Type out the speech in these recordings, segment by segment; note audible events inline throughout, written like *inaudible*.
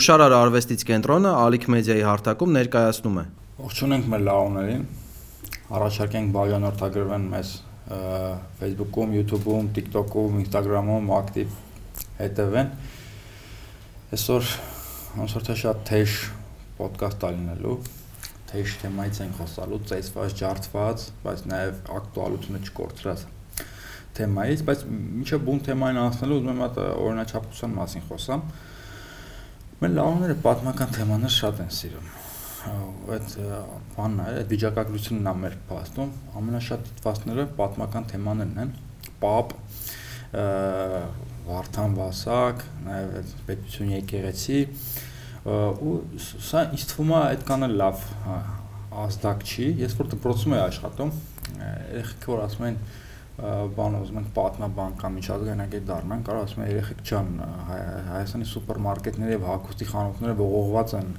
Հուշարար արվեստից կենտրոնը Ալիք մեդիայի հարթակում ներկայացնում է։ Ողջունենք մեր լավոներին։ Առաջարկենք բաժանորդագրվեն մեզ Facebook-ում, YouTube-ում, TikTok-ում, Instagram-ում ակտիվ հետևեն։ Այսօր ոնց թե շատ թեժ ոդկաստ ալինելու, թեժ թեմայից են խոսալու, ծեծված, ջարդված, բայց նաև ակտուալությունը չկորցրած թեմայից, բայց ինչը բուն թեմային անցնելու ուզում եմ այդ օրինաչափության մասին խոսամ։ Մեր լավները պատմական թեմաներ շատ են սիրում այդ բանն է, այդ վիճակագրությունն է մեր փաստում, ամենաշատ դիտվածները պատմական թեմաներն են։ Պապ, Վարդան Վասակ, նաև այդ պետություն եկեղեցի ու սա ինձ թվում է այդքան էլ լավ ազդակ չի։ Ես որ դպրոցում եմ աշխատում, երեխեքը որ ասում են բան ուզում ենք պատմաբան կամ միջազգայնագետ դառնան, կարող ասում են երեխեք ջան, Հայաստանի սուպերմարկետները եւ հագուստի խանութները ողողված են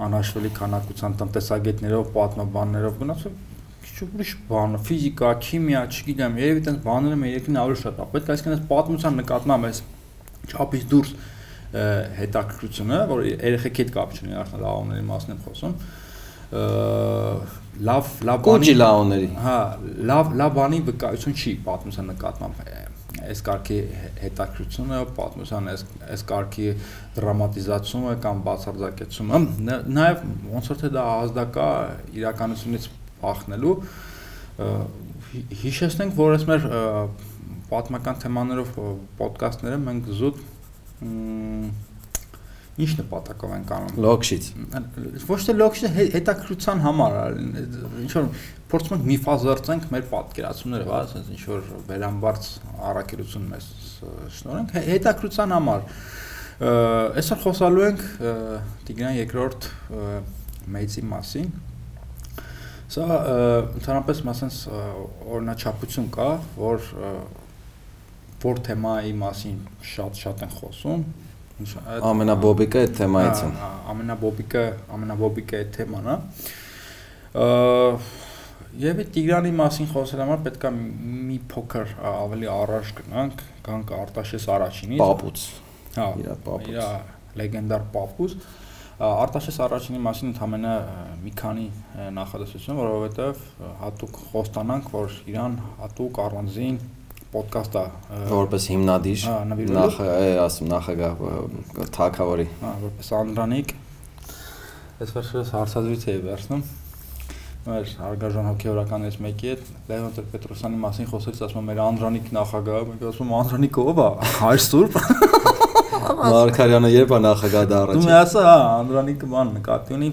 անհաշվելի քանակության տնտեսագետներով, պատմաբաններով գնացում քիչ ուրիշ բան, ֆիզիկա, քիմիա, չգիտեմ, երևի տես բաները մեր երկրին ավելի շատ է։ Պետք է այսինքն այս պատմության նկատմամբ այս չափից դուրս հետաքրքրությունը, որ երեխեքի հետ կապ չունի, արդեն լավոների մասն եմ խոսում, լավ լավ բանի լավոների հա լավ լավ բանի վկայություն չի պատմության նկատմամբ այս կարգի հետաքրությունը պատմության այս այս կարգի դրամատիզացումը կամ բացարձակեցումը նաև ոնց որ թե դա ազդակա իրականությունից փախնելու հիշեցնենք որ այս մեր պատմական թեմաներով ոդկասթները մենք զուտ Ինչ նպատակով ենք անում։ Լոքշից։ Ոչ թե լոքշի հետաքրության համար, ինչ որ փորձում ենք միֆազերծենք մեր պատկերացումները, հա, ասես ինչ որ վերամբարձ առաքելություն մեզ շնորհենք հետաքրության համար։ Այսօր խոսալու ենք Տիգրան երկրորդ մեծի մասին։ Սա ընդհանրապես մասենց օրինաչափություն կա, որ որ թեմայի մասին շատ-շատ են խոսում, ամենաբոբիկը այդ թեմայից է։ Ամենաբոբիկը, ամենաբոբիկը այդ թեման է։ Եվ Տիգրանի մասին խոսել համար պետքա մի փոքր ավելի առաջ գնանք, գանք Արտաշես առաջինից։ Պապուց։ Հա, իր պապուց։ Իր լեգենդար պապուց։ Արտաշես առաջինի մասին ընդամենը մի քանի նախադասություն, որովհետև հատուկ խոստանանք, որ իրան հատուկ առանձին ոդկաստ է որպես հիմնադիր նախ ասում նախագահ թակավորի հա որպես անդրանիկ այս վերջերս հարցազրույց էի վերցնում մեր արգաժան հոգեորականից մեկի հետ Լևոն Տեր-Պետրոսյանի մասին խոսելիս ասում մեր անդրանիկ նախագահը մենք ասում անդրանիկը ով է հայր սուրբ Մարկարյանը երբ է նախագահ դառը դու ասա հա անդրանիկը բան նկատի ունի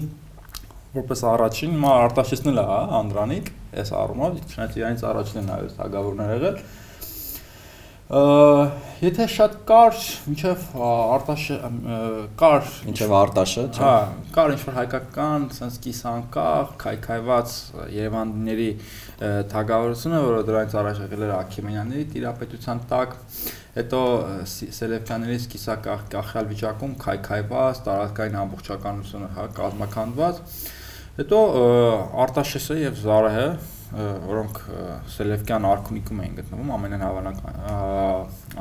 որպես առաջին մա արտաշեսն էլ է հա անդրանիկ այս առումով չնայած իրանից առաջինն է նայես հագավորներ եղել Եթե շատ կար, ինչեվ Արտաշը կար, ինչեվ Արտաշը, հա, կար ինչ որ հայկական, sense կիսանկախ, քայքայված Երևանների թագավորությունը, որը դրանից առաջ եղել էր Աքեմենյանների տիրապետության տակ, հետո Սելևկյանների կիսակախ կախյալ վիճակում քայքայված, տարածքային ամբողջականությունը հա կազմակերպված, հետո Արտաշեսը եւ Զարահը որոնք Սելևկյան արքունիկում էին գտնվում ամենահավանական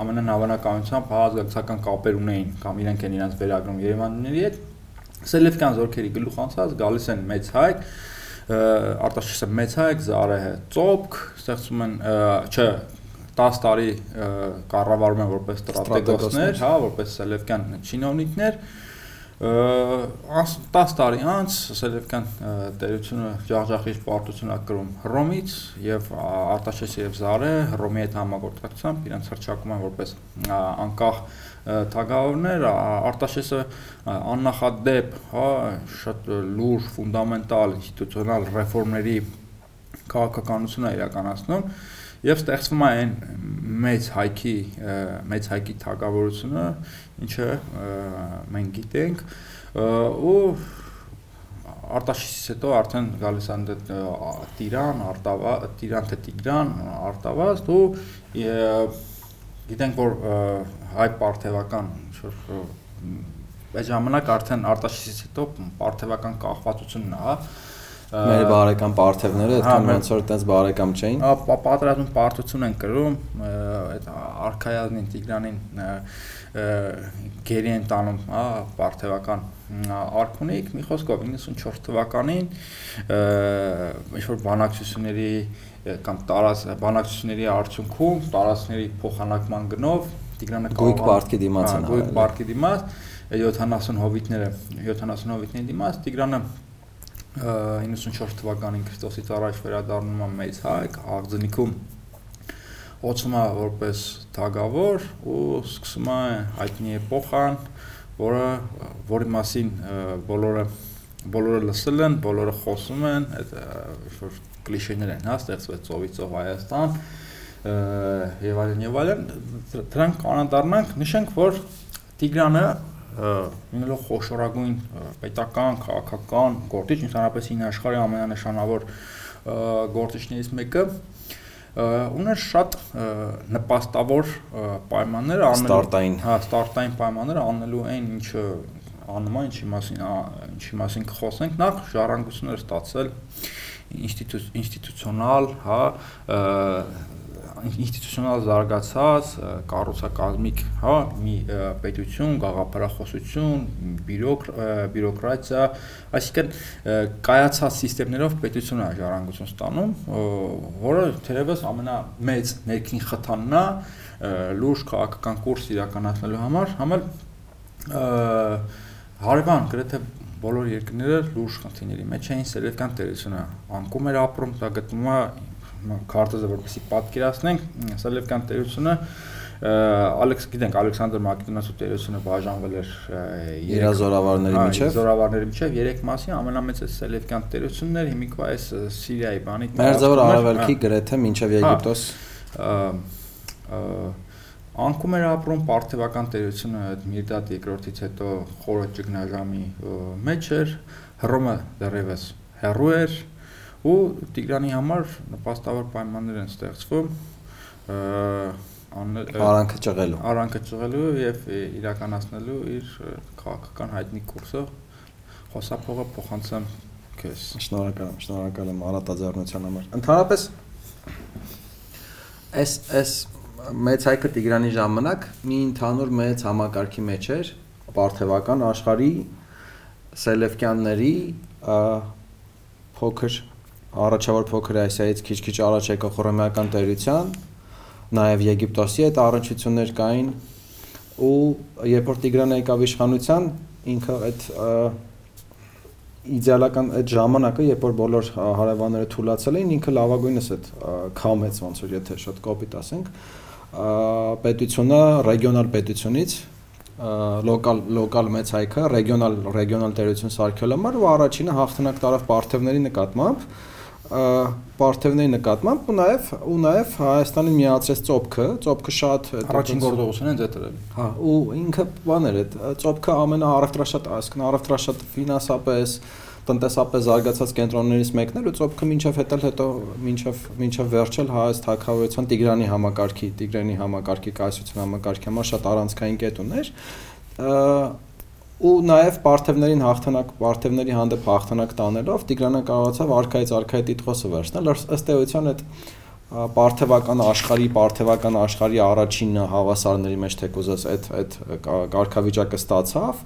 ամենահավանականությամբ հազգացական կապեր ունեին կամ իրենք են իրենց վերագրում Երևանների հետ Սելևկյան զորքերի գլուխ անցած գալիս են մեծ հայք Արտաշեսը մեծ հայք, Զարեհը ծոպք, ստեղծում են չէ 10 տարի կառավարում են որպես ստրատեգոսներ, հա, որպես Սելևկյան չինովնիկներ, 10 տարի անց Սելևկյան տերությունը ջախջախիչ պարտություն ակրում Հռոմից եւ Արտաշես եւ Զարը Հռոմի հետ համագործակցությամբ իրենց հրճակում են որպես անկախ թագավորներ Արտաշեսը աննախադեպ, հա, շատ լուրջ ֆունդամենտալ ինստիտուցիոնալ ռեֆորմների քաղաքականություն է իրականացնում եւ ստեղծվում է այն մեծ հայքի մեծ հայքի թակավորությունը, ինչը մենք գիտենք ու Արտաշիսից հետո արդեն գալիս են Տիրան, Արտավա, Տիրան թե Տիգրան, Արտավազդ ու գիտենք որ հայ պարթևական ինչ-որ այդ ժամանակ արդեն Արտաշիսից հետո պարթևական կախվածությունն է, հա Մեր բարեկամ պարթևները այդքան ոնց որ այդպես բարեկամ չէին։ Պատրաստում պարտություն են կրում, այդ արխայազնին Տիգրանին գերի են տանում, հա, պարթևական արքունիկ, մի խոսքով 94 թվականին ինչ որ բանակցությունների կամ տարած բանակցությունների արդյունքում տարածքների փոխանակման գնով Տիգրանը գույք պարտքի դիմաց են գույք պարտքի դիմաց 70 հովիտները 70 հովիտների դիմաց Տիգրանը 94 թվականին Քրիստոսից առաջ վերադառնում է մեծ հայք աղձնիկում ոցում է որպես թագավոր ու սկսում է հայտնի էպոխան, որը որի մասին բոլորը բոլորը լսել են, բոլորը խոսում են, այդ ինչ որ կլիշեներ են, հա, ստեղծված ծովից ծով Հայաստան եւ այլն եւ այլն, դրանք կանադառնանք, նշենք, որ Տիգրանը լինելով խոշորագույն պետական, քաղաքական գործիչ, ընդհանրապես հին աշխարհի ամենանշանավոր գործիչներից մեկը, ուներ շատ նպաստավոր պայմաններ անելու ստարտային. Հա ստարտային պայմաններ անելու այն ինչը անում է ինչի մասին ինչի մասին կխոսենք նախ ժառանգություններ ստացել ինստիտուցիոնալ հա ինստիտուցիոնալ զարգացած կառուցակազմիկ, հա, մի պետություն, գաղափարախոսություն, բյուրոկրատիա, այսինքն կայացած համակարգերով պետությունը ժառանգություն ստանում, որը թերևս ամենամեծ ներքին խթանն է լուրջ քաղաքական կուրս իրականացնելու համար, համել հարևան գրեթե բոլոր երկրները լուրջ խնդիրների մեջ էին սելևկյան տերությունը անկում էր ապրում, դա գտնվում է քարտեզը որպեսի պատկերացնենք, Սելևկյան տերությունը Ալեքս գիտենք Ալեքսանդր Մակեդոնացու տերությունը բաժանվել էր իր զորավարների միջև զորավարների միջև երեք մասի ամենամեծը Սելևկյան տերությունն էր հիմիկվա այս Սիրիայի բանի Մերձավոր Արևելքի գրեթե մինչև Եգիպտոս անկում էր ապրում Պարթևական տերությունը Միրդատ II-ից հետո խորը ճգնաժամի մեջ էր Հռոմը դեռևս հեռու էր ու Տիգրանի համար նպաստավոր պայմաններ են ստեղծվում արանքը ճղելու արանքը ճղելու եւ իրականացնելու իր քաղաքական հայտնի կուրսը խոսափողը փոխանցեմ քեզ շնորհակալ եմ շնորհակալ եմ արատաձեռնության համար ընդհանրապես այս այս մեծ հայկը Տիգրանի ժամանակ մի ընդհանուր մեծ համակարգի մեջ էր Պարթևական աշխարհի Սելևկյանների փոքր առաջավոր փոքր Ասիայից քիչ-քիչ առաջ եկող ռոմեական տերության, նաև Եգիպտոսի այդ առնչություններ կային ու երբ որ Տիգրանը եկավ իշխանության, ինքը այդ իդեալական այդ ժամանակը, երբ որ բոլոր հարևանները թուլացել էին, ինքը լավագույնս այդ քամեց ոնց որ եթե շատ կոպիտ ասենք, պետությունը ռեգիոնալ պետությունից լոկալ լոկալ մեծ հայքը ռեգիոնալ ռեգիոնալ տերություն սարքելու համար ու առաջինը հաղթանակ տարավ Պարթևների նկատմամբ Պարթևների նկատմամբ ու նաև ու նաև Հայաստանին միացրեց ծոպքը, ծոպքը շատ առաջին գործողությունն են դետրել։ Հա, ու ինքը բաներ այդ ծոպքը ամենաառևտրաշատ, այսինքն առևտրաշատ ֆինանսապես, տնտեսապես զարգացած կենտրոններից մեկն էր ու ծոպքը մինչև հետել հետո մինչև մինչև վերջել հայաց թակավորության Տիգրանի համակարգի, Տիգրանի համակարգի կայսրության համակարգի համար շատ առանցքային կետ ուներ ու նաև Պարթևներին հաղթանակ Պարթևների հանդեպ հաղթանակ տանելով Տիգրանը կարողացավ արքայից արքայի տիտղոսը վերցնել ըստ էության այդ Պարթևական աշխարհի Պարթևական աշխարհի առաջին հավասարների մեջ թեկուզս այդ այդ կարգավիճակը ստացավ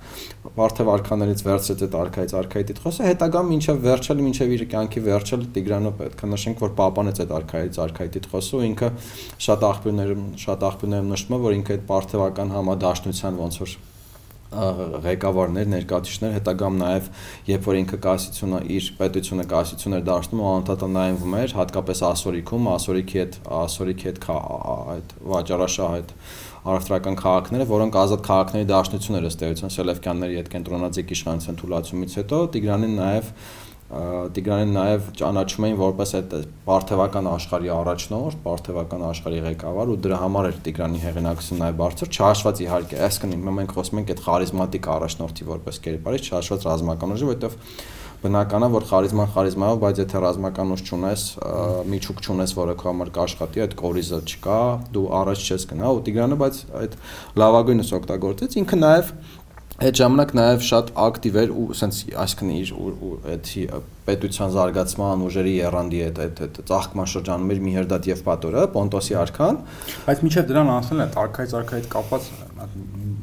Պարթև արքաներից վերցրեց այդ արքայից արքայի տիտղոսը հետագա մինչև վերջել մինչև իր կյանքի վերջել Տիգրանը պետք է նշենք որ պապանեց այդ արքայից արքայի տիտղոսը ու ինքը շատ աղբյուրներում շատ աղբյուրներում նշվում է որ ինքը այդ Պարթևական համադաշնության ոնց որ ղեկավարներ, ներկայացուցիչներ, հետագամ նաև երբ որ ինքը կասիցիոնը իր պետությունը կասիցիոն էր դարձնում, անդադար նայվում էր, հատկապես ասորիքում, ասորիքի հետ ասորիքի հետ այդ վաճառաշահ այդ առևտրական քաղաքները, որոնք ազատ քաղաքների դաշնություն էր ըստ էության Սելևկյանների հետ կենտրոնաձիգ իշխանության թույլատրումից հետո Տիգրանին նաև Տիգրանին նաև ճանաչում էին որպես այդ Պարթևական աշխարհի առաջնորդ, Պարթևական աշխարհի ղեկավար ու դրա համար էր Տիգրանի հեղինակությունը նաև բարձր, չհաշված իհարկե, այսինքն մենք խոսում ենք այդ խարիզմատիկ առաջնորդի որպես կերպարից, չհաշված ռազմական ուժի, որովհետև բնական է որ խարիզման խարիզմայով, բայց եթե ռազմական ուժ չունես, միջուկ չունես, որը քո համար կաշխատի, այդ կորիզը չկա, դու առաջ չես գնա ու Տիգրանը բայց այդ լավագույնս օգտագործեց, ինքը նաև այդ ժամանակ նաև շատ ակտիվ էր ու ասենց այսինքն իր այդ պետության զարգացման ուժերի երանդի այդ այդ այդ ծաղկման շրջանում էր Միհերդատ եւ Պատորը, Պոնտոսի արքան, բայց միջև դրան անցնել է արքայից արքայից կապված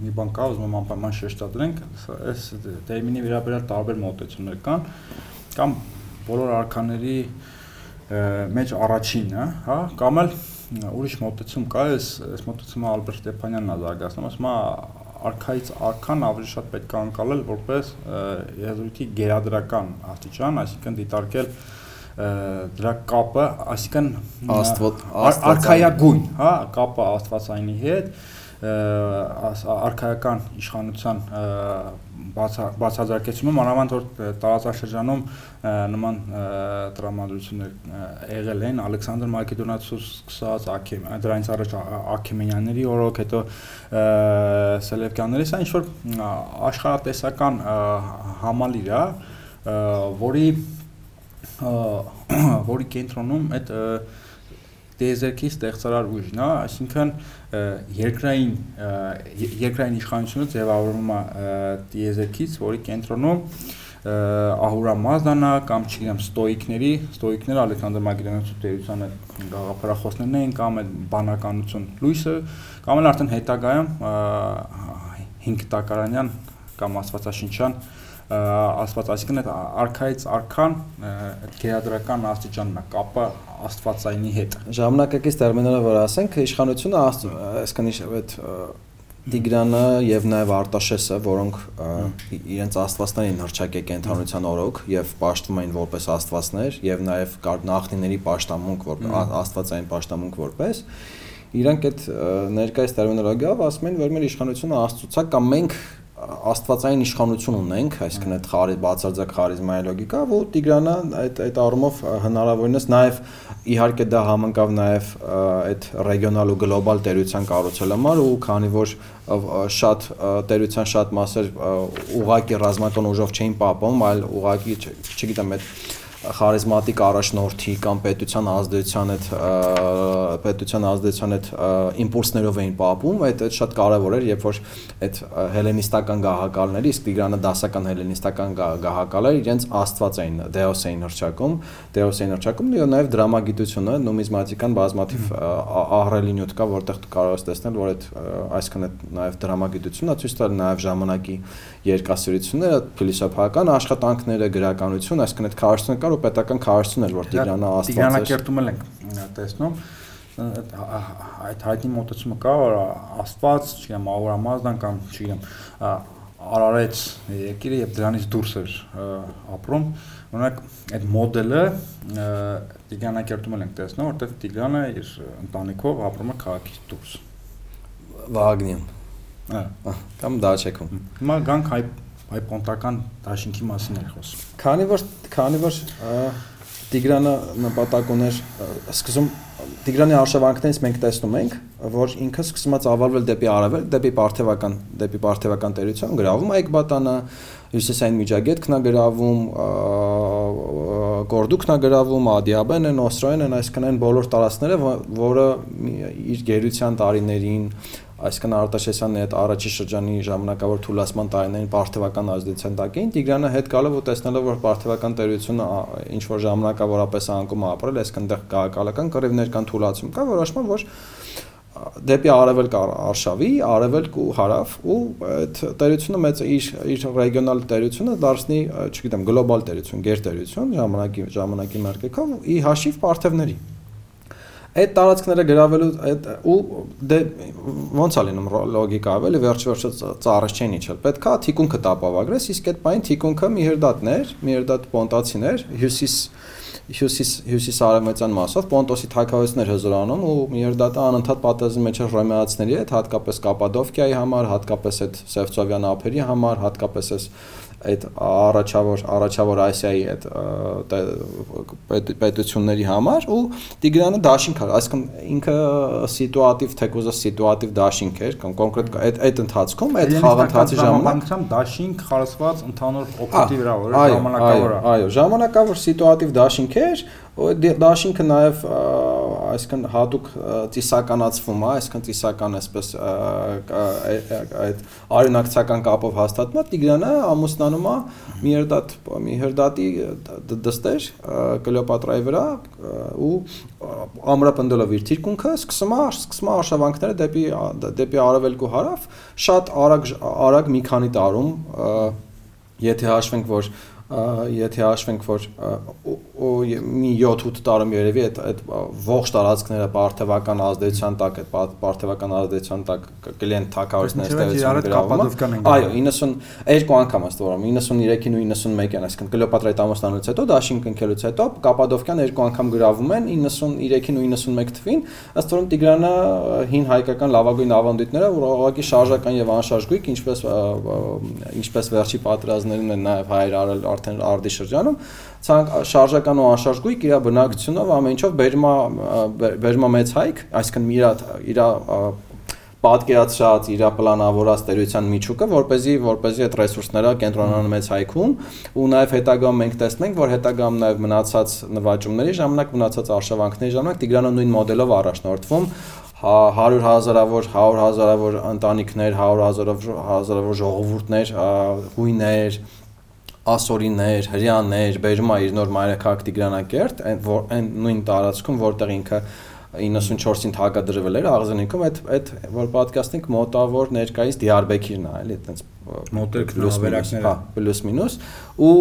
մի բան կա, ուզում եմ անպայման շեշտադրենք, այս տերմինի վերաբերյալ տարբեր մոտեցումներ կան, կամ բոլոր արքաների մեջ առաջինը, հա, կամ էլ ուրիշ մոտեցում կա, այս այս մոտեցումը Ալբերտ Ստեփանյանն է զարգացնում, ասում է արքայից արքան ավելի շատ պետք է անցալել որպես եզրույթի գերադրական աստիճան, այսինքն դիտարկել դրա կապը, այսինքն աստված արքայագույն, հա, կապը աստվածայինի հետ, արքայական իշխանության բացարձակեցումը մանավանդ որ տարածաշրջանում նման տրամադրություններ եղել են Ալեքսանդր Մակեդոնացուս սկսած դրանից առաջ Աքեմենյանների օրոք հետո Սելևկյանների սա ինչ որ աշխարհատեսական համալիր է որի *coughs* որի կենտրոնում այդ տիեզերքի ստեղծարար ուժն է, այսինքն երկրային երկրային իշխանությունը ձևավորվում է տիեզերքից, որի կենտրոնում Ահուրա Մազդանա կամ չգիտեմ ստոիկների, ստոիկները Ալեքսանդր Մակեդոնիացու տերության այդ գաղափարախոսներն էին կամ այդ բանականություն լույսը կամ էլ արդեն հետագայում 5 տակարանյան կամ աստվածաշնչյան աստված, այսինքն այդ արքայից արքան այդ գերադրական աստիճանն է, կապը աստվածայինի հետ։ Ժամանակակից տերմինները որ ասենք, իշխանությունը այսքան այդ Տիգրանը եւ նաեւ Արտաշեսը, որոնք իրենց աստվածներին հրճակե կենթանության օրոք եւ պաշտվում էին որպես աստվածներ եւ նաեւ նախնիների պաշտամունք, որ աստվածային պաշտամունք որպես իրանք այդ ներկայիս տերմինոլոգիայով ասում են, որ մեր իշխանությունը աստծուցա կամ մենք աստվածային իշխանություն ունենք, այսինքն այդ խարի բացարձակ խարիզմայի լոգիկա, որ Տիգրանը այդ այդ առումով հնարավորինս նաև իհարկե դա համընկավ նաև այդ ռեգիոնալ ու գլոբալ տերության կառուցել համար ու քանի որ շատ տերության շատ մասեր ուղակի ռազմական ուժով չէին պահպանում, այլ ուղակի չգիտեմ այդ խարիզմատիկ առաջնորդի կամ պետության ազդեցության այդ պետության ազդեցության այդ իմպուլսներով էին պապում, այդ այդ շատ կարևոր էր, երբ որ այդ հելենիստական գահակալների, իսկ Տիգրանը դասական հելենիստական գահակալներ իրենց աստված էին, դեոս էին հրճակում, դեոս էին հրճակում, եւ նաեւ դրամագիտությունը, նումիզմատիկան բազմաթիվ ահռելի նյութ կա, որտեղ կարող ես տեսնել, որ այդ այսքան այդ նաեւ դրամագիտությունը ցույց տալ նաեւ ժամանակի երկասիրությունները, փիլիսոփայական աշխատանքները, գրականություն, այսինքն այդ քարոզությունը կար ու պետական քարոզություն էր, որ Տիգրանը աստված էր։ Տիգրանակերտում ենք տեսնում այդ հայտնի մոտեցումը կա, որ աստված, չգիտեմ, Ավորամազդան կամ չգիտեմ, արարեց եկիրը եւ դրանից դուրս էր ապրում։ Օրինակ այդ մոդելը Տիգրանակերտում ենք տեսնում, որտեղ Տիգրանը իր ընտանիքով ապրում է քաղաքից դուրս։ Վագնիում Կամ Դաչեքում։ Հիմա գանք հայ հայ պոնտական դաշինքի մասին էր խոսում։ Քանի որ քանի որ Տիգրանը նպատակ ուներ սկզում Տիգրանի արշավանքներից մենք տեսնում ենք, որ ինքը սկսում է ծավալվել դեպի արևել, դեպի Պարթևական, դեպի Պարթևական տերություն, գրավում Այկբատանը, Հյուսիսային Միջագետքն է գրավում, Գորդուկն է գրավում, Ադիաբեն են, Օստրոեն են, այսինքն այն բոլոր տարածքները, որը իր գերության տարիներին այսքան Արտաշեսյանի այդ առաջի շրջանի ժամանակավոր թուլացման տարիներին պարթևական ազդեցության տակ էին Տիգրանը հետ գալով ու տեսնելով որ պարթևական տերությունը ինչ որ ժամանակավորապես անկում ապրել այսքան դեռ քաղաքալական կռիվներ կան թուլացում կա որոշման որ դեպի արևել կա արշավի, արևելք ու հարավ ու այդ տերությունը մեծ իր իր ռեգիոնալ տերությունը դարձնի, չգիտեմ, գլոբալ տերություն, գերտերություն ժամանակի ժամանակի մարկեքով ի հաշիվ պարթևների այդ տարածքները գravelու այդ ու դե ոնց է լինում լոգիկա ավելի վերջ վերջը ծառը չեն իջել պետքա թիկունքը տապավագրես իսկ այդ բանը թիկունքը միհերդատներ միհերդատ պոնտացիներ հյուսիս հյուսիս հյուսիս արևմտյան մասով պոնտոսի թակավորություններ հզորանում ու միհերդատը անընդհատ պատերազմի մեջ էր ռոմեացիների հետ հատկապես կապադովկիայի համար հատկապես այդ սևծովյան ափերի համար հատկապես այս այդ առաջավոր առաջավոր Ասիայի այդ պետությունների համար ու Տիգրանը դաշինք էր, այսինքն ինքը սիտուատիվ թեկուզը սիտուատիվ դաշինք էր կամ կոնկրետ այդ այդ ընթացքում այդ խաղընթացի ժամանակ դաշինք խարսված ընդհանուր օպտի վրա որ ժամանակավոր այո ժամանակավոր սիտուատիվ դաշինք էր Դաշինքը նաև այսինքն հատուկ ծիսականացվում է, այսինքն ծիսական այսպես այդ արյունակցական կապով հաստատվում է, Տիգրանը ամուսնանում է Միհերդատ Միհերդատի դստեր Կլեոպատրայի վրա ու ամրապնդելով իր թիրքունքը սկսում է սկսում է արշավանքները դեպի դեպի արևելք ու հարավ շատ արագ արագ մի քանի տարում եթե հաշվենք որ եթե հաշվենք որ մի 7-8 տարում երևի այդ այդ ողջ տարածքները պարթևական ազդեցության տակ այդ պարթևական ազդեցության տակ կլեն թակավորություններ ստեղծում գրավում այո 92 անգամ է ստորում 93-ին ու 91-ին այսինքն կլեոպատրայի տամոստանուց հետո դաշին կնքելուց հետո կապադովկյան երկու անգամ գրավում են 93-ին ու 91 թվին ըստ որում Տիգրանը հին հայկական լավագույն ավանդույթները ուղղակի շարժական եւ անշարժ գույք ինչպես ինչպես վերջի պատերազմներում են նաեւ հայեր արել արդեն արդի շրջանում ցանկ շարժական ու անշարժ գույք իր բնակությունով ամեն ինչով բերմա բերմա մեծ հայք, այսինքն իր իր պատկերացրած իր պլանավորած տերության միջուկը, որ เป զի որ เป զի այդ ռեսուրսները կենտրոնանան մեծ հայքում ու նաև հետագայում մենք տեսնենք, որ հետագայում նաև մնացած նվաճումների ժամանակ, մնացած արշավանքների ժամանակ Տիգրանը նույն մոդելով առաջնորդվում 100 հազարավոր 100 հազարավոր ընտանիքներ, 100 հազարավոր հազարավոր ժողովուրդներ, հույներ, ասորիներ, հрьяաներ, բերում է իր նոր մայրաքաղաք Տիգրանակերտ, այն նույն տարածքում, որտեղ ինքը որ 94-ին հակադրվել էր Աղզենիքում, այդ այդ որ պատկաստնենք մոտավոր ներկայիս Դիարբեկիրն է, էլի, այտենց մոտեր հավերակները, հա, պլյուս մինուս ու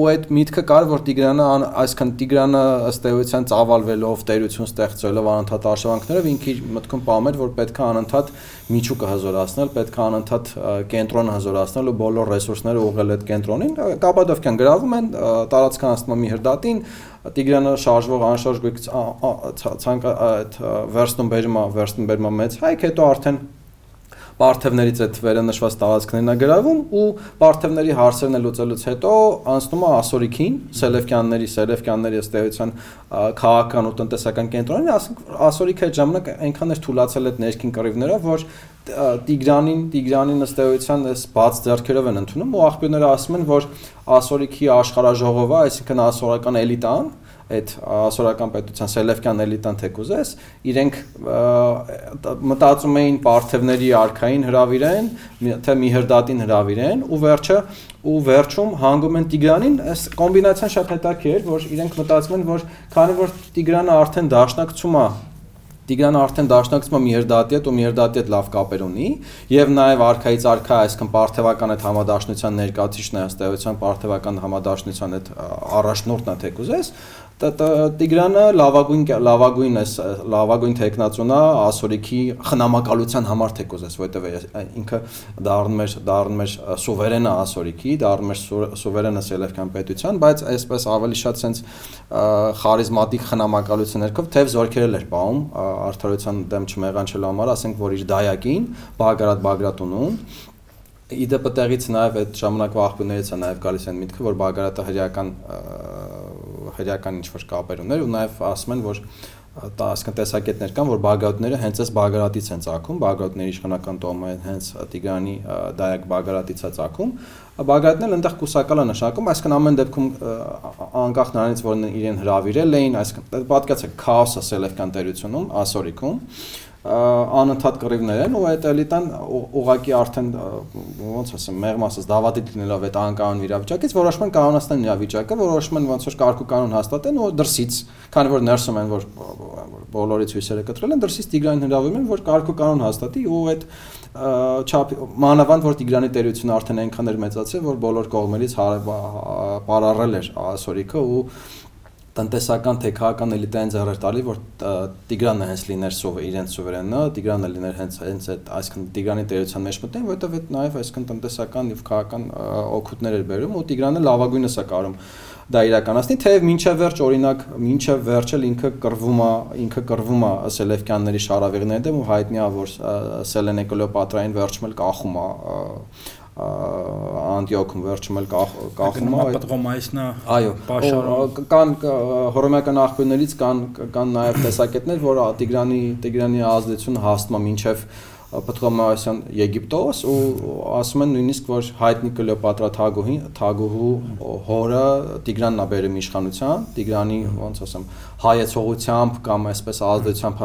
ու այդ միտքը կար, որ Տիգրանը այսքան Տիգրանը ըստ էության ծավալվելով, տերություն ստեղծելով անընդհատ արշավանքներով ինքը իր մտքում պահում էր, որ պետք է անընդհատ միջուկը հզորացնել, պետք է անընդհատ կենտրոնը հզորացնել ու բոլոր ռեսուրսները ուղղել այդ կենտրոնին։ Կապադովկյան գրավում են, տարածքանացնում մի հրդատին, Տիգրանը շարժվող անշարժ գույք ցանկ այդ վերստում բերում է, վերստում բերում է մեծ հայք, հետո արդեն Պարթևներից այդ վերը նշված տարածքներն է գրավում ու Պարթևների հարցերն լուծելուց հետո անցնում է Ասորիքին, Սելևկյանների, Սելևկյանների ըստ էության քաղաքական ու տնտեսական կենտրոնին, ասենք Ասորիքը այդ ժամանակ այնքան էր թույլացել այդ ներքին կռիվները, որ Տիգրանին, Տիգրանին ըստ էության այս բաց ձեռքերով են ընդունում ու աղբյուրները ասում են, որ Ասորիքի աշխարհաժողովը, այսինքն ասորական էլիտան, այդ ասորական պետության Սելևկյան էլիտան թեկուզես, իրենք մտածում էին Պարթևների արքային հravirեն, թե Միհրդատին հravirեն ու վերջը ու վերջում հանգում են Տիգրանին, այս կոմբինացիան շատ հետաքրքիր էր, որ իրենք մտածում են, որ քանի որ Տիգրանը արդեն դաշնակցում է Տիգրանը արդեն դաշնակցում է Միհրդատի հետ ու Միհրդատի հետ լավ կապեր ունի եւ նաեւ արքայից արքա այսքան պարթևական այդ համադաշնության ներկայացիչն է ըստ էության պարթևական համադաշնության այդ առաջնորդն է թեկուզես Տիգրանը լավագույն լավագույն է լավագույն տեխնացիոնա ասորիքի խնամակալության համար թեկոզես, որովհետև ինքը դառնում էր դառնում էր սուվերենը ասորիքի, դառնում էր սուվերենը սելևկյան պետության, բայց այսպես ավելի շատ sense խարիզմատիկ խնամակալություն ներքով թեև զորքերել էր պահում արդարության դեմ չմեղանչելու համար, ասենք որ իր դայակին Բագրատ Բագրատունուն իդեպը տեղից նաև այդ ժամանակվա աղբյուրներից է նաև գալիս են միտքը, որ Բագրատը հրեական հրեական ինչ-որ կապեր ուներ ու նաև ասում են, որ այսքան տեսակետներ կան, որ Բագրատները հենց այս Բագրատից են ցակում, Բագրատների իշխանական տոմը հենց Տիգրանի դայակ Բագրատից է ցակում։ Բագրատն էլ այնտեղ կուսակալ է նշանակում, այսքան ամեն դեպքում անկախ նրանից, որ իրեն հravirել էին, այսքան պատկացեք քաոսը սելևկան տերությունում, ասորիքում անընդհատ կռիվներ են ու այդ էլիտան ուղակի արդեն ոնց ասեմ մեղմ ասած դավադի լինելով այդ անկանոն իրավիճակից որոշում են կանոնացնել իրավիճակը որոշում են ոնց որ կարգ ու կանոն հաստատեն ու դրսից քանի որ ներսում են որ բոլորի ցույցերը կտրել են դրսից Տիգրանին հրավիրում են որ կարգ ու կանոն հաստատի ու այդ չափ մանավանդ որ Տիգրանի տերությունը արդեն այնքան էր մեծացել որ բոլոր կողմերից պարարել էր ասորիքը ու տնտեսական թե քաղաքական էլիտային ձեռեր տալի, որ Տիգրանը հենց լիներ սով իրենց սուվերենը, Տիգրանը լիներ հենց հենց այդ այսքան Տիգրանի տերության մեջ մտնեն, որովհետև այդ նաև այսքան տնտեսական եւ քաղաքական օգուտներ էր բերում ու Տիգրանը լավագույնս է կարում դա իրականացնի, թեև մինչև վերջ օրինակ մինչև վերջը ինքը կռվում է, ինքը կռվում է Սելևկյանների շարավիղների դեմ ու հայտնի է որ Սելենե Կլեոպատրային վերջում էլ կախում է Անտիոքում վերջում էլ կախում է Պատղոմայիսնա այո կան հռոմեական աղբյուրներից կան կան նաև տեսակետներ որ Տիգրանի Տիգրանի ազդեցությունը հասնում է մինչև Պտրոմայոսյան Եգիպտոս ու ասում են նույնիսկ որ հայտնի Կլեոպատրա Թագուհի Թագուհու հորը Տիգրանն է բերում իշխանության, Տիգրանի ոնց ասեմ հայեցողությամբ կամ այսպես ազդեցությամբ